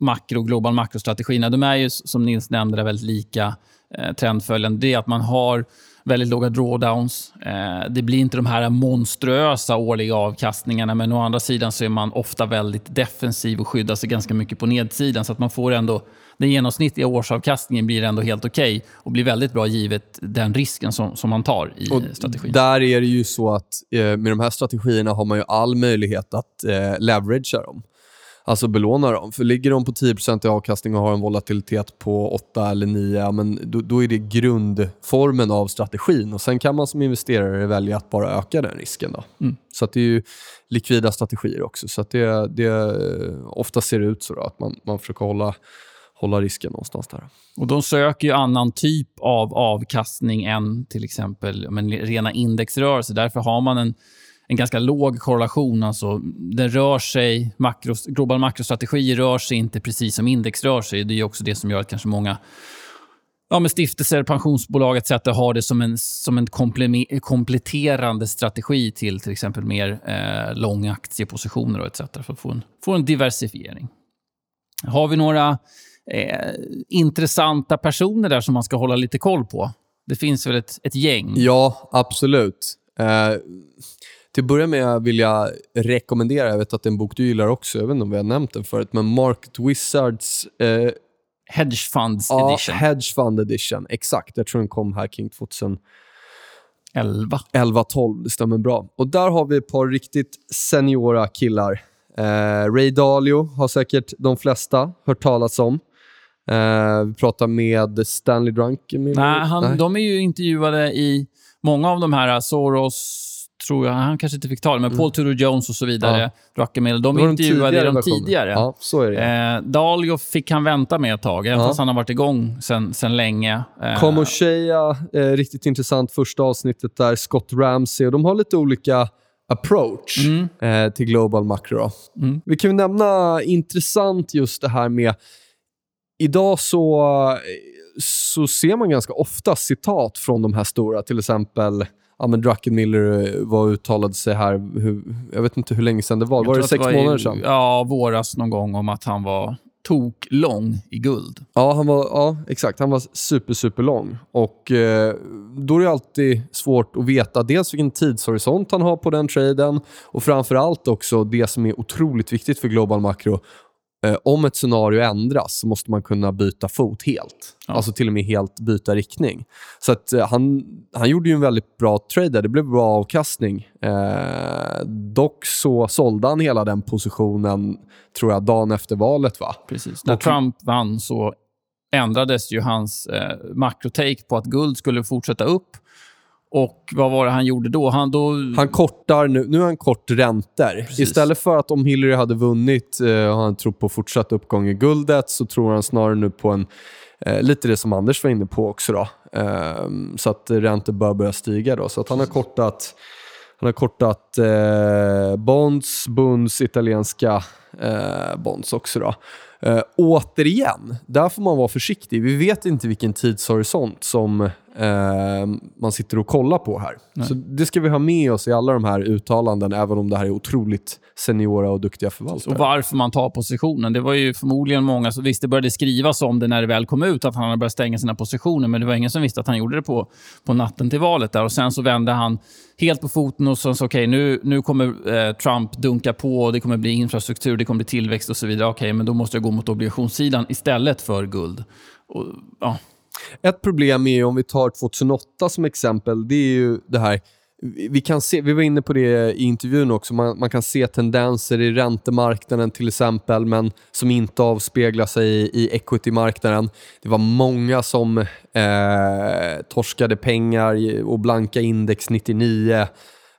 [SPEAKER 2] makro global makrostrategierna, de är ju som Nils nämnde väldigt lika eh, trendföljande. Det är att man har väldigt låga drawdowns. Eh, det blir inte de här monstruösa årliga avkastningarna men å andra sidan så är man ofta väldigt defensiv och skyddar sig ganska mycket på nedsidan så att man får ändå den genomsnittliga årsavkastningen blir ändå helt okej okay och blir väldigt bra givet den risken som, som man tar i och strategin.
[SPEAKER 3] Där är det ju så att eh, med de här strategierna har man ju all möjlighet att eh, leveragea dem. Alltså belåna dem. För ligger de på 10% i avkastning och har en volatilitet på 8 eller 9, men då, då, är det grundformen av strategin. Och Sen kan man som investerare välja att bara öka den risken. Då. Mm. Så det är ju likvida strategier också. Så det, det, ofta ser det ut så då, att man, man försöker hålla hålla risken någonstans där.
[SPEAKER 2] Och De söker ju annan typ av avkastning än till exempel men, rena indexrörelser. Därför har man en, en ganska låg korrelation. Alltså, den rör sig, makros, global makrostrategi rör sig inte precis som index rör sig. Det är också det som gör att kanske många ja, med stiftelser, pensionsbolag etc. har det som en, som en kompletterande strategi till till exempel mer eh, långa aktiepositioner etc. för att få en, få en diversifiering. Har vi några eh, intressanta personer där som man ska hålla lite koll på. Det finns väl ett, ett gäng?
[SPEAKER 3] Ja, absolut. Eh, till att börja med vill jag rekommendera, jag vet att det är en bok du gillar också, jag vet inte om vi har nämnt den förut, men Market Wizards eh,
[SPEAKER 2] Hedge Funds
[SPEAKER 3] ja,
[SPEAKER 2] Edition.
[SPEAKER 3] Hedge Fund Edition, exakt. Jag tror den kom här kring 2011.
[SPEAKER 2] 11.
[SPEAKER 3] 12, det stämmer bra. Och Där har vi ett par riktigt seniora killar. Eh, Ray Dalio har säkert de flesta hört talas om. Uh, vi pratar med Stanley Druckenmiller.
[SPEAKER 2] Nej, han, Nej, de är ju intervjuade i många av de här, Soros, tror jag, han kanske inte fick tala, men mm. Paul Tudor Jones och så vidare, ja. Druckenmiller, de intervjuade i de tidigare.
[SPEAKER 3] Ja, så är det.
[SPEAKER 2] Uh, Dalio fick han vänta med ett tag, även ja. fast han har varit igång sen, sen länge.
[SPEAKER 3] Uh, Kom och Shea, eh, riktigt intressant första avsnittet där, Scott Ramsey, och de har lite olika approach mm. eh, till Global Macro. Mm. Vi kan nämna intressant just det här med idag så, så ser man ganska ofta citat från de här stora. Till exempel ja, men Druckenmiller var uttalade sig här, hur, jag vet inte hur länge sedan det var. Jag var det sex var månader sedan?
[SPEAKER 2] Ja, våras någon gång om att han var tok lång i guld.
[SPEAKER 3] Ja, han var, ja, exakt. Han var super, super lång. Och eh, Då är det alltid svårt att veta dels vilken tidshorisont han har på den traden och framför allt också det som är otroligt viktigt för Global Macro eh, om ett scenario ändras så måste man kunna byta fot helt.
[SPEAKER 2] Ja.
[SPEAKER 3] Alltså till och med helt byta riktning. Så att, eh, han, han gjorde ju en väldigt bra trade där. Det blev bra avkastning. Eh, dock så sålde han hela den positionen, tror jag, dagen efter valet. va?
[SPEAKER 2] Precis. När Trump vann så ändrades ju hans eh, makrotake på att guld skulle fortsätta upp. Och vad var det han gjorde då? Han, då
[SPEAKER 3] Han kortar nu, nu är han kort räntor.
[SPEAKER 2] Precis.
[SPEAKER 3] Istället för att om Hillary hade vunnit eh, och han tror på fortsatt uppgång i guldet så tror han snarare nu på en, eh, lite det som Anders var inne på också då. Ehm, så att räntor bör börja stiga då. Så att han har kortat, han har kortat eh, bonds, bunds, italienska bonds också då. Återigen, där får man vara försiktig. Vi vet inte vilken tidshorisont som eh, man sitter och kollar på här.
[SPEAKER 2] Nej.
[SPEAKER 3] Så det ska vi ha med oss i alla de här uttalanden, även om det här är otroligt seniora och duktiga förvaltare.
[SPEAKER 2] Och varför man tar positionen. Det var ju förmodligen många som visste, det började skrivas om det när det väl kom ut, att han hade börjat stänga sina positioner, men det var ingen som visste att han gjorde det på, på natten till valet. där. Och Sen så vände han helt på foten och sa okej, nu, nu kommer eh, Trump dunka på, och det kommer bli infrastruktur, det kommer bli tillväxt och så vidare. Okej, men då måste jag gå mot obligationssidan istället för guld. Och, ja,
[SPEAKER 3] ett problem är ju, om vi tar 2008 som exempel, det är ju det här vi kan se, vi var inne på det i intervjun också, man, man kan se tendenser i räntemarknaden till exempel, men som inte avspeglar sig i, i equity-marknaden. Det var många som eh, torskade pengar och blanka index 99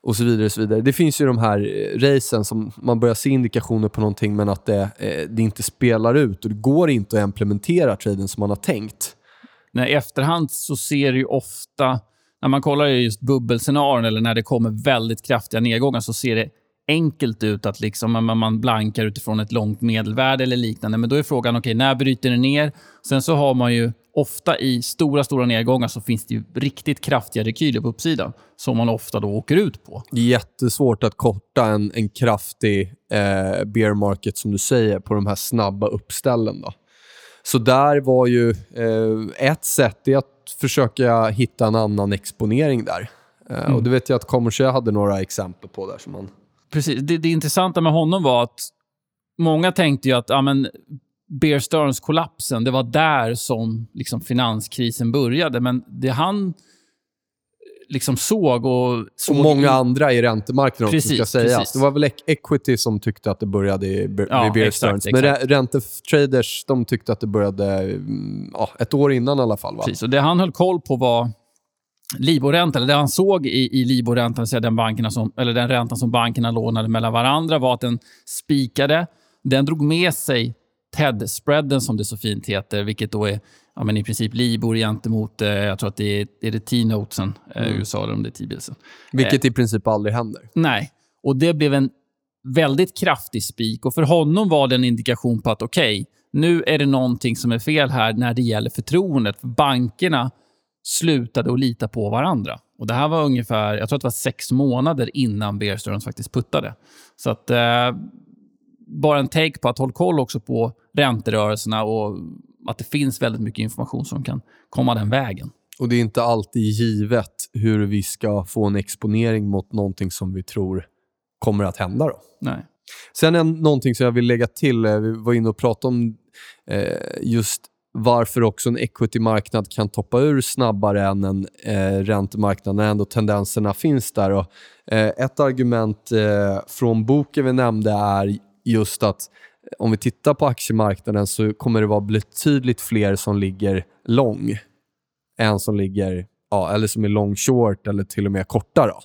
[SPEAKER 3] och så vidare. Och så vidare. Det finns ju de här eh, racen som man börjar se indikationer på någonting men att det, eh, det inte spelar ut och det går inte att implementera traden som man har tänkt
[SPEAKER 2] när i efterhand så ser det ju ofta, när man kollar i just bubbelscenarion eller när det kommer väldigt kraftiga nedgångar så ser det enkelt ut att liksom, man, blankar utifrån ett långt medelvärde eller liknande. Men då är frågan, okej, när bryter det ner? Sen så har man ju ofta i stora, stora nedgångar så finns det ju riktigt kraftiga rekyler på uppsidan som man ofta då åker ut på.
[SPEAKER 3] Det är jättesvårt att korta en, en kraftig eh, bear market, som du säger, på de här snabba uppställen. Då. Så där var ju eh, ett sätt är att försöka hitta en annan exponering där. Eh, Och Det vet jag att Commercia hade några exempel på där. Som man...
[SPEAKER 2] Precis. Det, det intressanta med honom var att många tänkte ju att ja, men Bear Stearns-kollapsen, det var där som liksom, finanskrisen började. Men det han liksom såg och...
[SPEAKER 3] Och
[SPEAKER 2] såg
[SPEAKER 3] många
[SPEAKER 2] i-
[SPEAKER 3] andra i räntemarknaden också,
[SPEAKER 2] Precis,
[SPEAKER 3] ska sägas.
[SPEAKER 2] precis.
[SPEAKER 3] Det var väl equity som tyckte att det började i,
[SPEAKER 2] Ja,
[SPEAKER 3] Bear Stearns. Men räntetraders de tyckte att det började mm, ja, ett år innan i alla fall. Va?
[SPEAKER 2] Precis. Och det han höll koll på var Liborräntan, eller det han såg i, i Liborräntan, den, bankerna som, eller den räntan som bankerna lånade mellan varandra, var att den spikade. Den drog med sig TED-spreaden, som det så fint heter, vilket då är ja, men i princip Libor gentemot, eh, jag tror att det är, är det T-notesen eh, i USA, eller om det är T-bilsen.
[SPEAKER 3] Vilket i princip aldrig händer.
[SPEAKER 2] Nej, och det blev en väldigt kraftig spik. Och för honom var det en indikation på att okej, nu är det någonting som är fel här när det gäller förtroendet. För bankerna slutade att lita på varandra. Och Det här var ungefär, jag tror att det var sex månader innan Bear Stearns faktiskt puttade. Så att eh, bara en take på att hålla koll också på ränterörelserna och att det finns väldigt mycket information som kan komma den vägen.
[SPEAKER 3] Och det är inte alltid givet hur vi ska få en exponering mot någonting som vi tror kommer att hända. Då.
[SPEAKER 2] Nej.
[SPEAKER 3] Sen en, någonting som jag vill lägga till, eh, vi var inne och pratade om eh, just varför också en equity-marknad kan toppa ur snabbare än en eh, räntemarknad när ändå tendenserna finns där. Och, eh, ett argument eh, från boken vi nämnde är just att om vi tittar på aktiemarknaden så kommer det vara betydligt fler som ligger lång än som ligger ja, eller som är long short eller till och med korta. Då.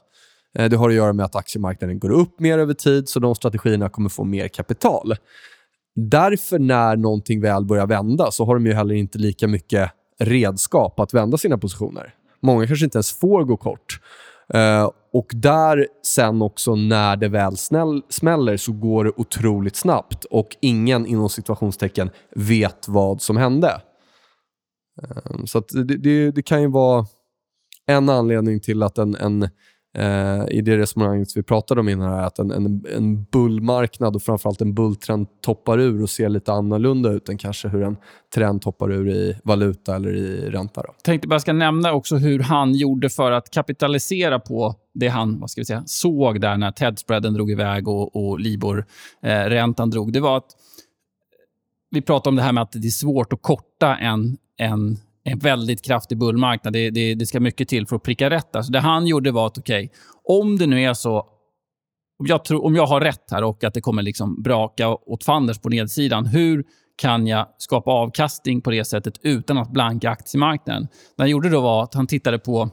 [SPEAKER 3] Eh, det har att göra med att aktiemarknaden går upp mer över tid, så de strategierna kommer få mer kapital. Därför när någonting väl börjar vända så har de ju heller inte lika mycket redskap att vända sina positioner. Många kanske inte ens får gå kort. Eh, och där sen också när det väl snäll, smäller så går det otroligt snabbt och ingen inom situationstecken vet vad som hände. Ehm, så att det, det, det kan ju vara en anledning till att en, en eh, i det resonemanget vi pratade om innan, här, att en, en, en bullmarknad och framförallt en bulltrend toppar ur och ser lite annorlunda ut än kanske hur en trend toppar ur i valuta eller i ränta. Då.
[SPEAKER 2] tänkte bara ska nämna också hur han gjorde för att kapitalisera på det han vad ska vi säga, såg där när TED-spreaden drog iväg och, och Libor-räntan eh, drog. Det var att vi pratade om det här med att det är svårt att korta en, en, en väldigt kraftig bullmarknad. Det, det, det ska mycket till för att pricka rätt. Alltså det han gjorde var att, okej, okay, om det nu är så om jag, tror, om jag har rätt här och att det kommer liksom braka åt fanders på nedsidan, hur kan jag skapa avkastning på det sättet utan att blanka aktiemarknaden? Det han gjorde då var att han tittade på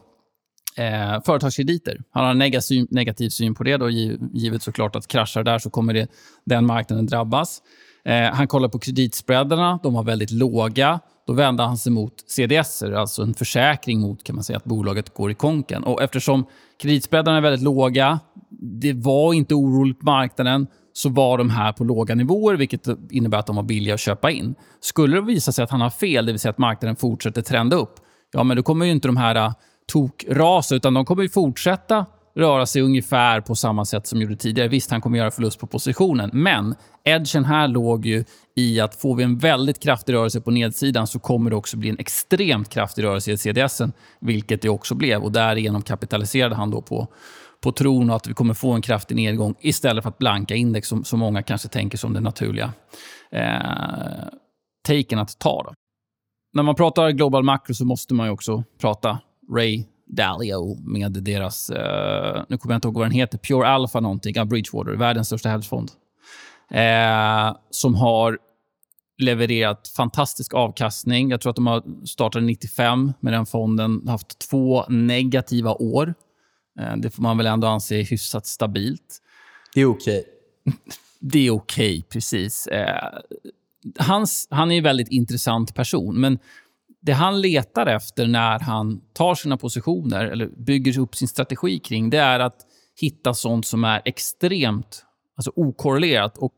[SPEAKER 2] eh, företagskrediter. Han har en negativ, negativ syn på det, då, givet såklart att kraschar där så kommer det, den marknaden drabbas. Eh, han kollar på kreditspreadarna, de var väldigt låga. Då vände han sig mot CDS, alltså en försäkring mot kan man säga, att bolaget går i konken. Och eftersom kreditspreadarna är väldigt låga, det var inte oroligt på marknaden, så var de här på låga nivåer, vilket innebär att de var billiga att köpa in. Skulle det visa sig att han har fel, det vill säga att marknaden fortsätter trenda upp, ja, men då kommer ju inte de här äh, tokrasa, utan de kommer ju fortsätta röra sig ungefär på samma sätt som gjorde tidigare. Visst, han kommer göra förlust på positionen, men edgen här låg ju i att får vi en väldigt kraftig rörelse på nedsidan så kommer det också bli en extremt kraftig rörelse i CDS, vilket det också blev. och Därigenom kapitaliserade han då på på tron att vi kommer få en kraftig nedgång istället för att blanka index som, som många kanske tänker som det naturliga eh, taken att ta. Då. När man pratar global makro så måste man också prata Ray Dalio med deras, eh, nu kommer jag inte ihåg vad den heter, Pure Alpha någonting, ja, Bridgewater, världens största hedgefond. Eh, som har levererat fantastisk avkastning. Jag tror att de har startat 95 med den fonden, haft två negativa år. Eh, det får man väl ändå anse hyfsat stabilt.
[SPEAKER 1] Det är okej. Okay.
[SPEAKER 2] Det är okej, okay, precis. Eh, hans, han är en väldigt intressant person, men det han letar efter när han tar sina positioner eller bygger upp sin strategi kring, det är att hitta sånt som är extremt alltså okorrelerat. Och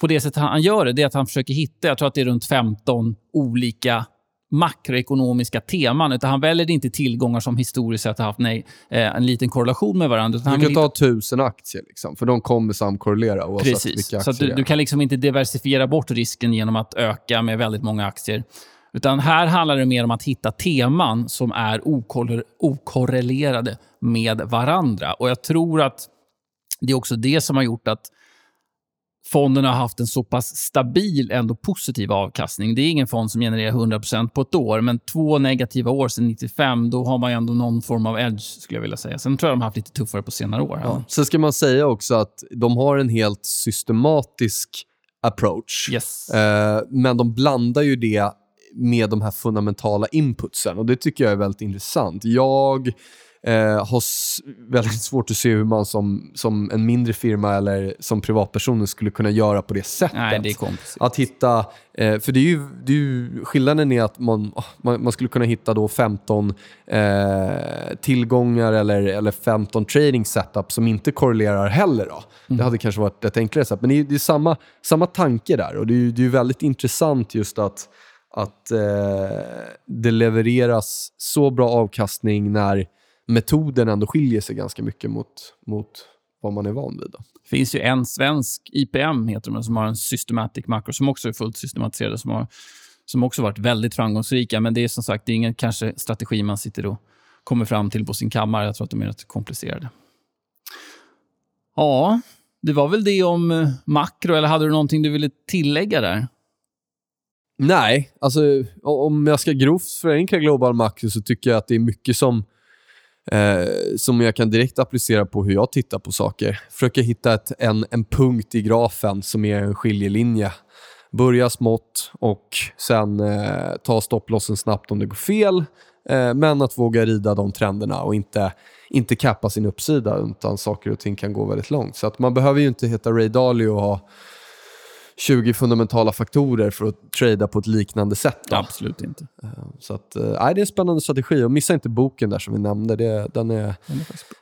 [SPEAKER 2] på det sättet han gör det, det är att han försöker hitta, jag tror att det är runt 15 olika makroekonomiska teman. Utan han väljer inte tillgångar som historiskt sett har haft nej, eh, en liten korrelation med varandra.
[SPEAKER 3] du kan ta tusen aktier, liksom, för de kommer samkorrelera oavsett Precis. vilka aktier
[SPEAKER 2] så du, du kan liksom inte diversifiera bort risken genom att öka med väldigt många aktier. Utan här handlar det mer om att hitta teman som är okorrelerade med varandra. Och Jag tror att det är också det som har gjort att fonden har haft en så pass stabil, ändå positiv avkastning. Det är ingen fond som genererar 100% på ett år, men två negativa år sedan 95, då har man ändå någon form av edge, skulle jag vilja säga. Sen tror jag de har haft lite tuffare på senare år. Ja.
[SPEAKER 3] Sen ska man säga också att de har en helt systematisk approach.
[SPEAKER 2] Yes.
[SPEAKER 3] Eh, men de blandar ju det med de här fundamentala inputsen och det tycker jag är väldigt intressant. Jag eh, har väldigt svårt att se hur man som, som en mindre firma eller som privatperson skulle kunna göra på det sättet.
[SPEAKER 2] Nej, det är komplicerat.
[SPEAKER 3] Att hitta, eh, för det är, ju, det är ju, skillnaden är att man, man, man skulle kunna hitta då 15 eh, tillgångar eller, eller 15 trading setup som inte korrelerar heller. Då. Mm. Det hade kanske varit ett enklare sätt. Men det är, det är samma, samma tanke där och det är, det är väldigt intressant just att att eh, det levereras så bra avkastning när metoden ändå skiljer sig ganska mycket mot, mot vad man är van vid.
[SPEAKER 2] Det finns ju en svensk IPM, heter de, som har en systematic macro som också är fullt systematiserad, som, har, som också varit väldigt framgångsrika. Men det är som sagt det är ingen kanske strategi man sitter och kommer fram till på sin kammare. Jag tror att de är rätt komplicerade. Ja, det var väl det om eh, makro, eller hade du någonting du ville tillägga där?
[SPEAKER 3] Nej, alltså om jag ska grovt förenkla global makro så tycker jag att det är mycket som eh, som jag kan direkt applicera på hur jag tittar på saker. Försöka hitta ett, en, en punkt i grafen som är en skiljelinje. Börja smått och sen eh, ta stopplossen snabbt om det går fel. Eh, men att våga rida de trenderna och inte, inte kappa sin uppsida utan saker och ting kan gå väldigt långt. Så att man behöver ju inte heta Ray Dalio och ha 20 fundamentala faktorer för att trada på ett liknande sätt. Då.
[SPEAKER 2] Absolut inte.
[SPEAKER 3] Eh, så att, äh, det är en spännande strategi. Och missa inte boken där som vi nämnde. Det, den är,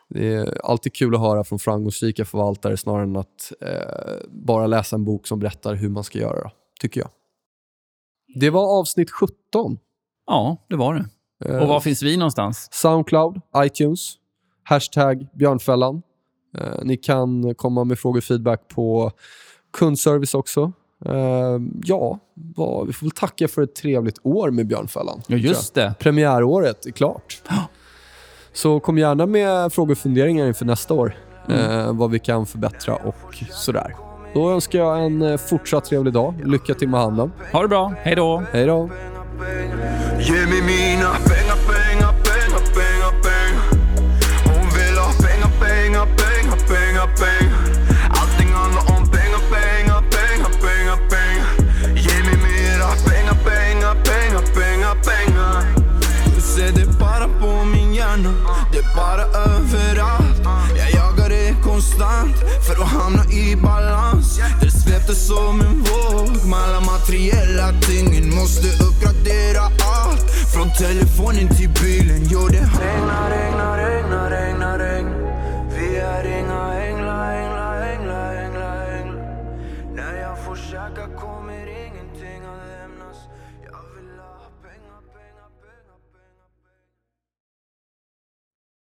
[SPEAKER 3] det är alltid kul att höra från framgångsrika förvaltare snarare än att eh, bara läsa en bok som berättar hur man ska göra, tycker jag. Det var avsnitt 17.
[SPEAKER 2] Ja, det var det. Eh, och var finns vi någonstans?
[SPEAKER 3] Soundcloud, iTunes, hashtag björnfällan. Eh, ni kan komma med frågor och feedback på kundservice också. Uh, ja, vad, vi får väl tacka för ett trevligt år med Björnfällan.
[SPEAKER 2] Ja, just det.
[SPEAKER 3] Premiäråret är klart. Så kom gärna med frågor och funderingar inför nästa år. Mm. Uh, vad vi kan förbättra och sådär. Då önskar jag en eh, fortsatt trevlig dag. Lycka till med handeln.
[SPEAKER 2] Ha det bra. Hej då.
[SPEAKER 3] Hej då.
[SPEAKER 5] Ge mig mina pengar, pengar, överallt. Jag jagar det konstant för att hamna i balans. Det svepte som en våg med alla materiella tingen. Måste uppgradera allt Från telefonen till bilen. Jo det regnar, regnar, regnar, regnar, regn. Vi är inga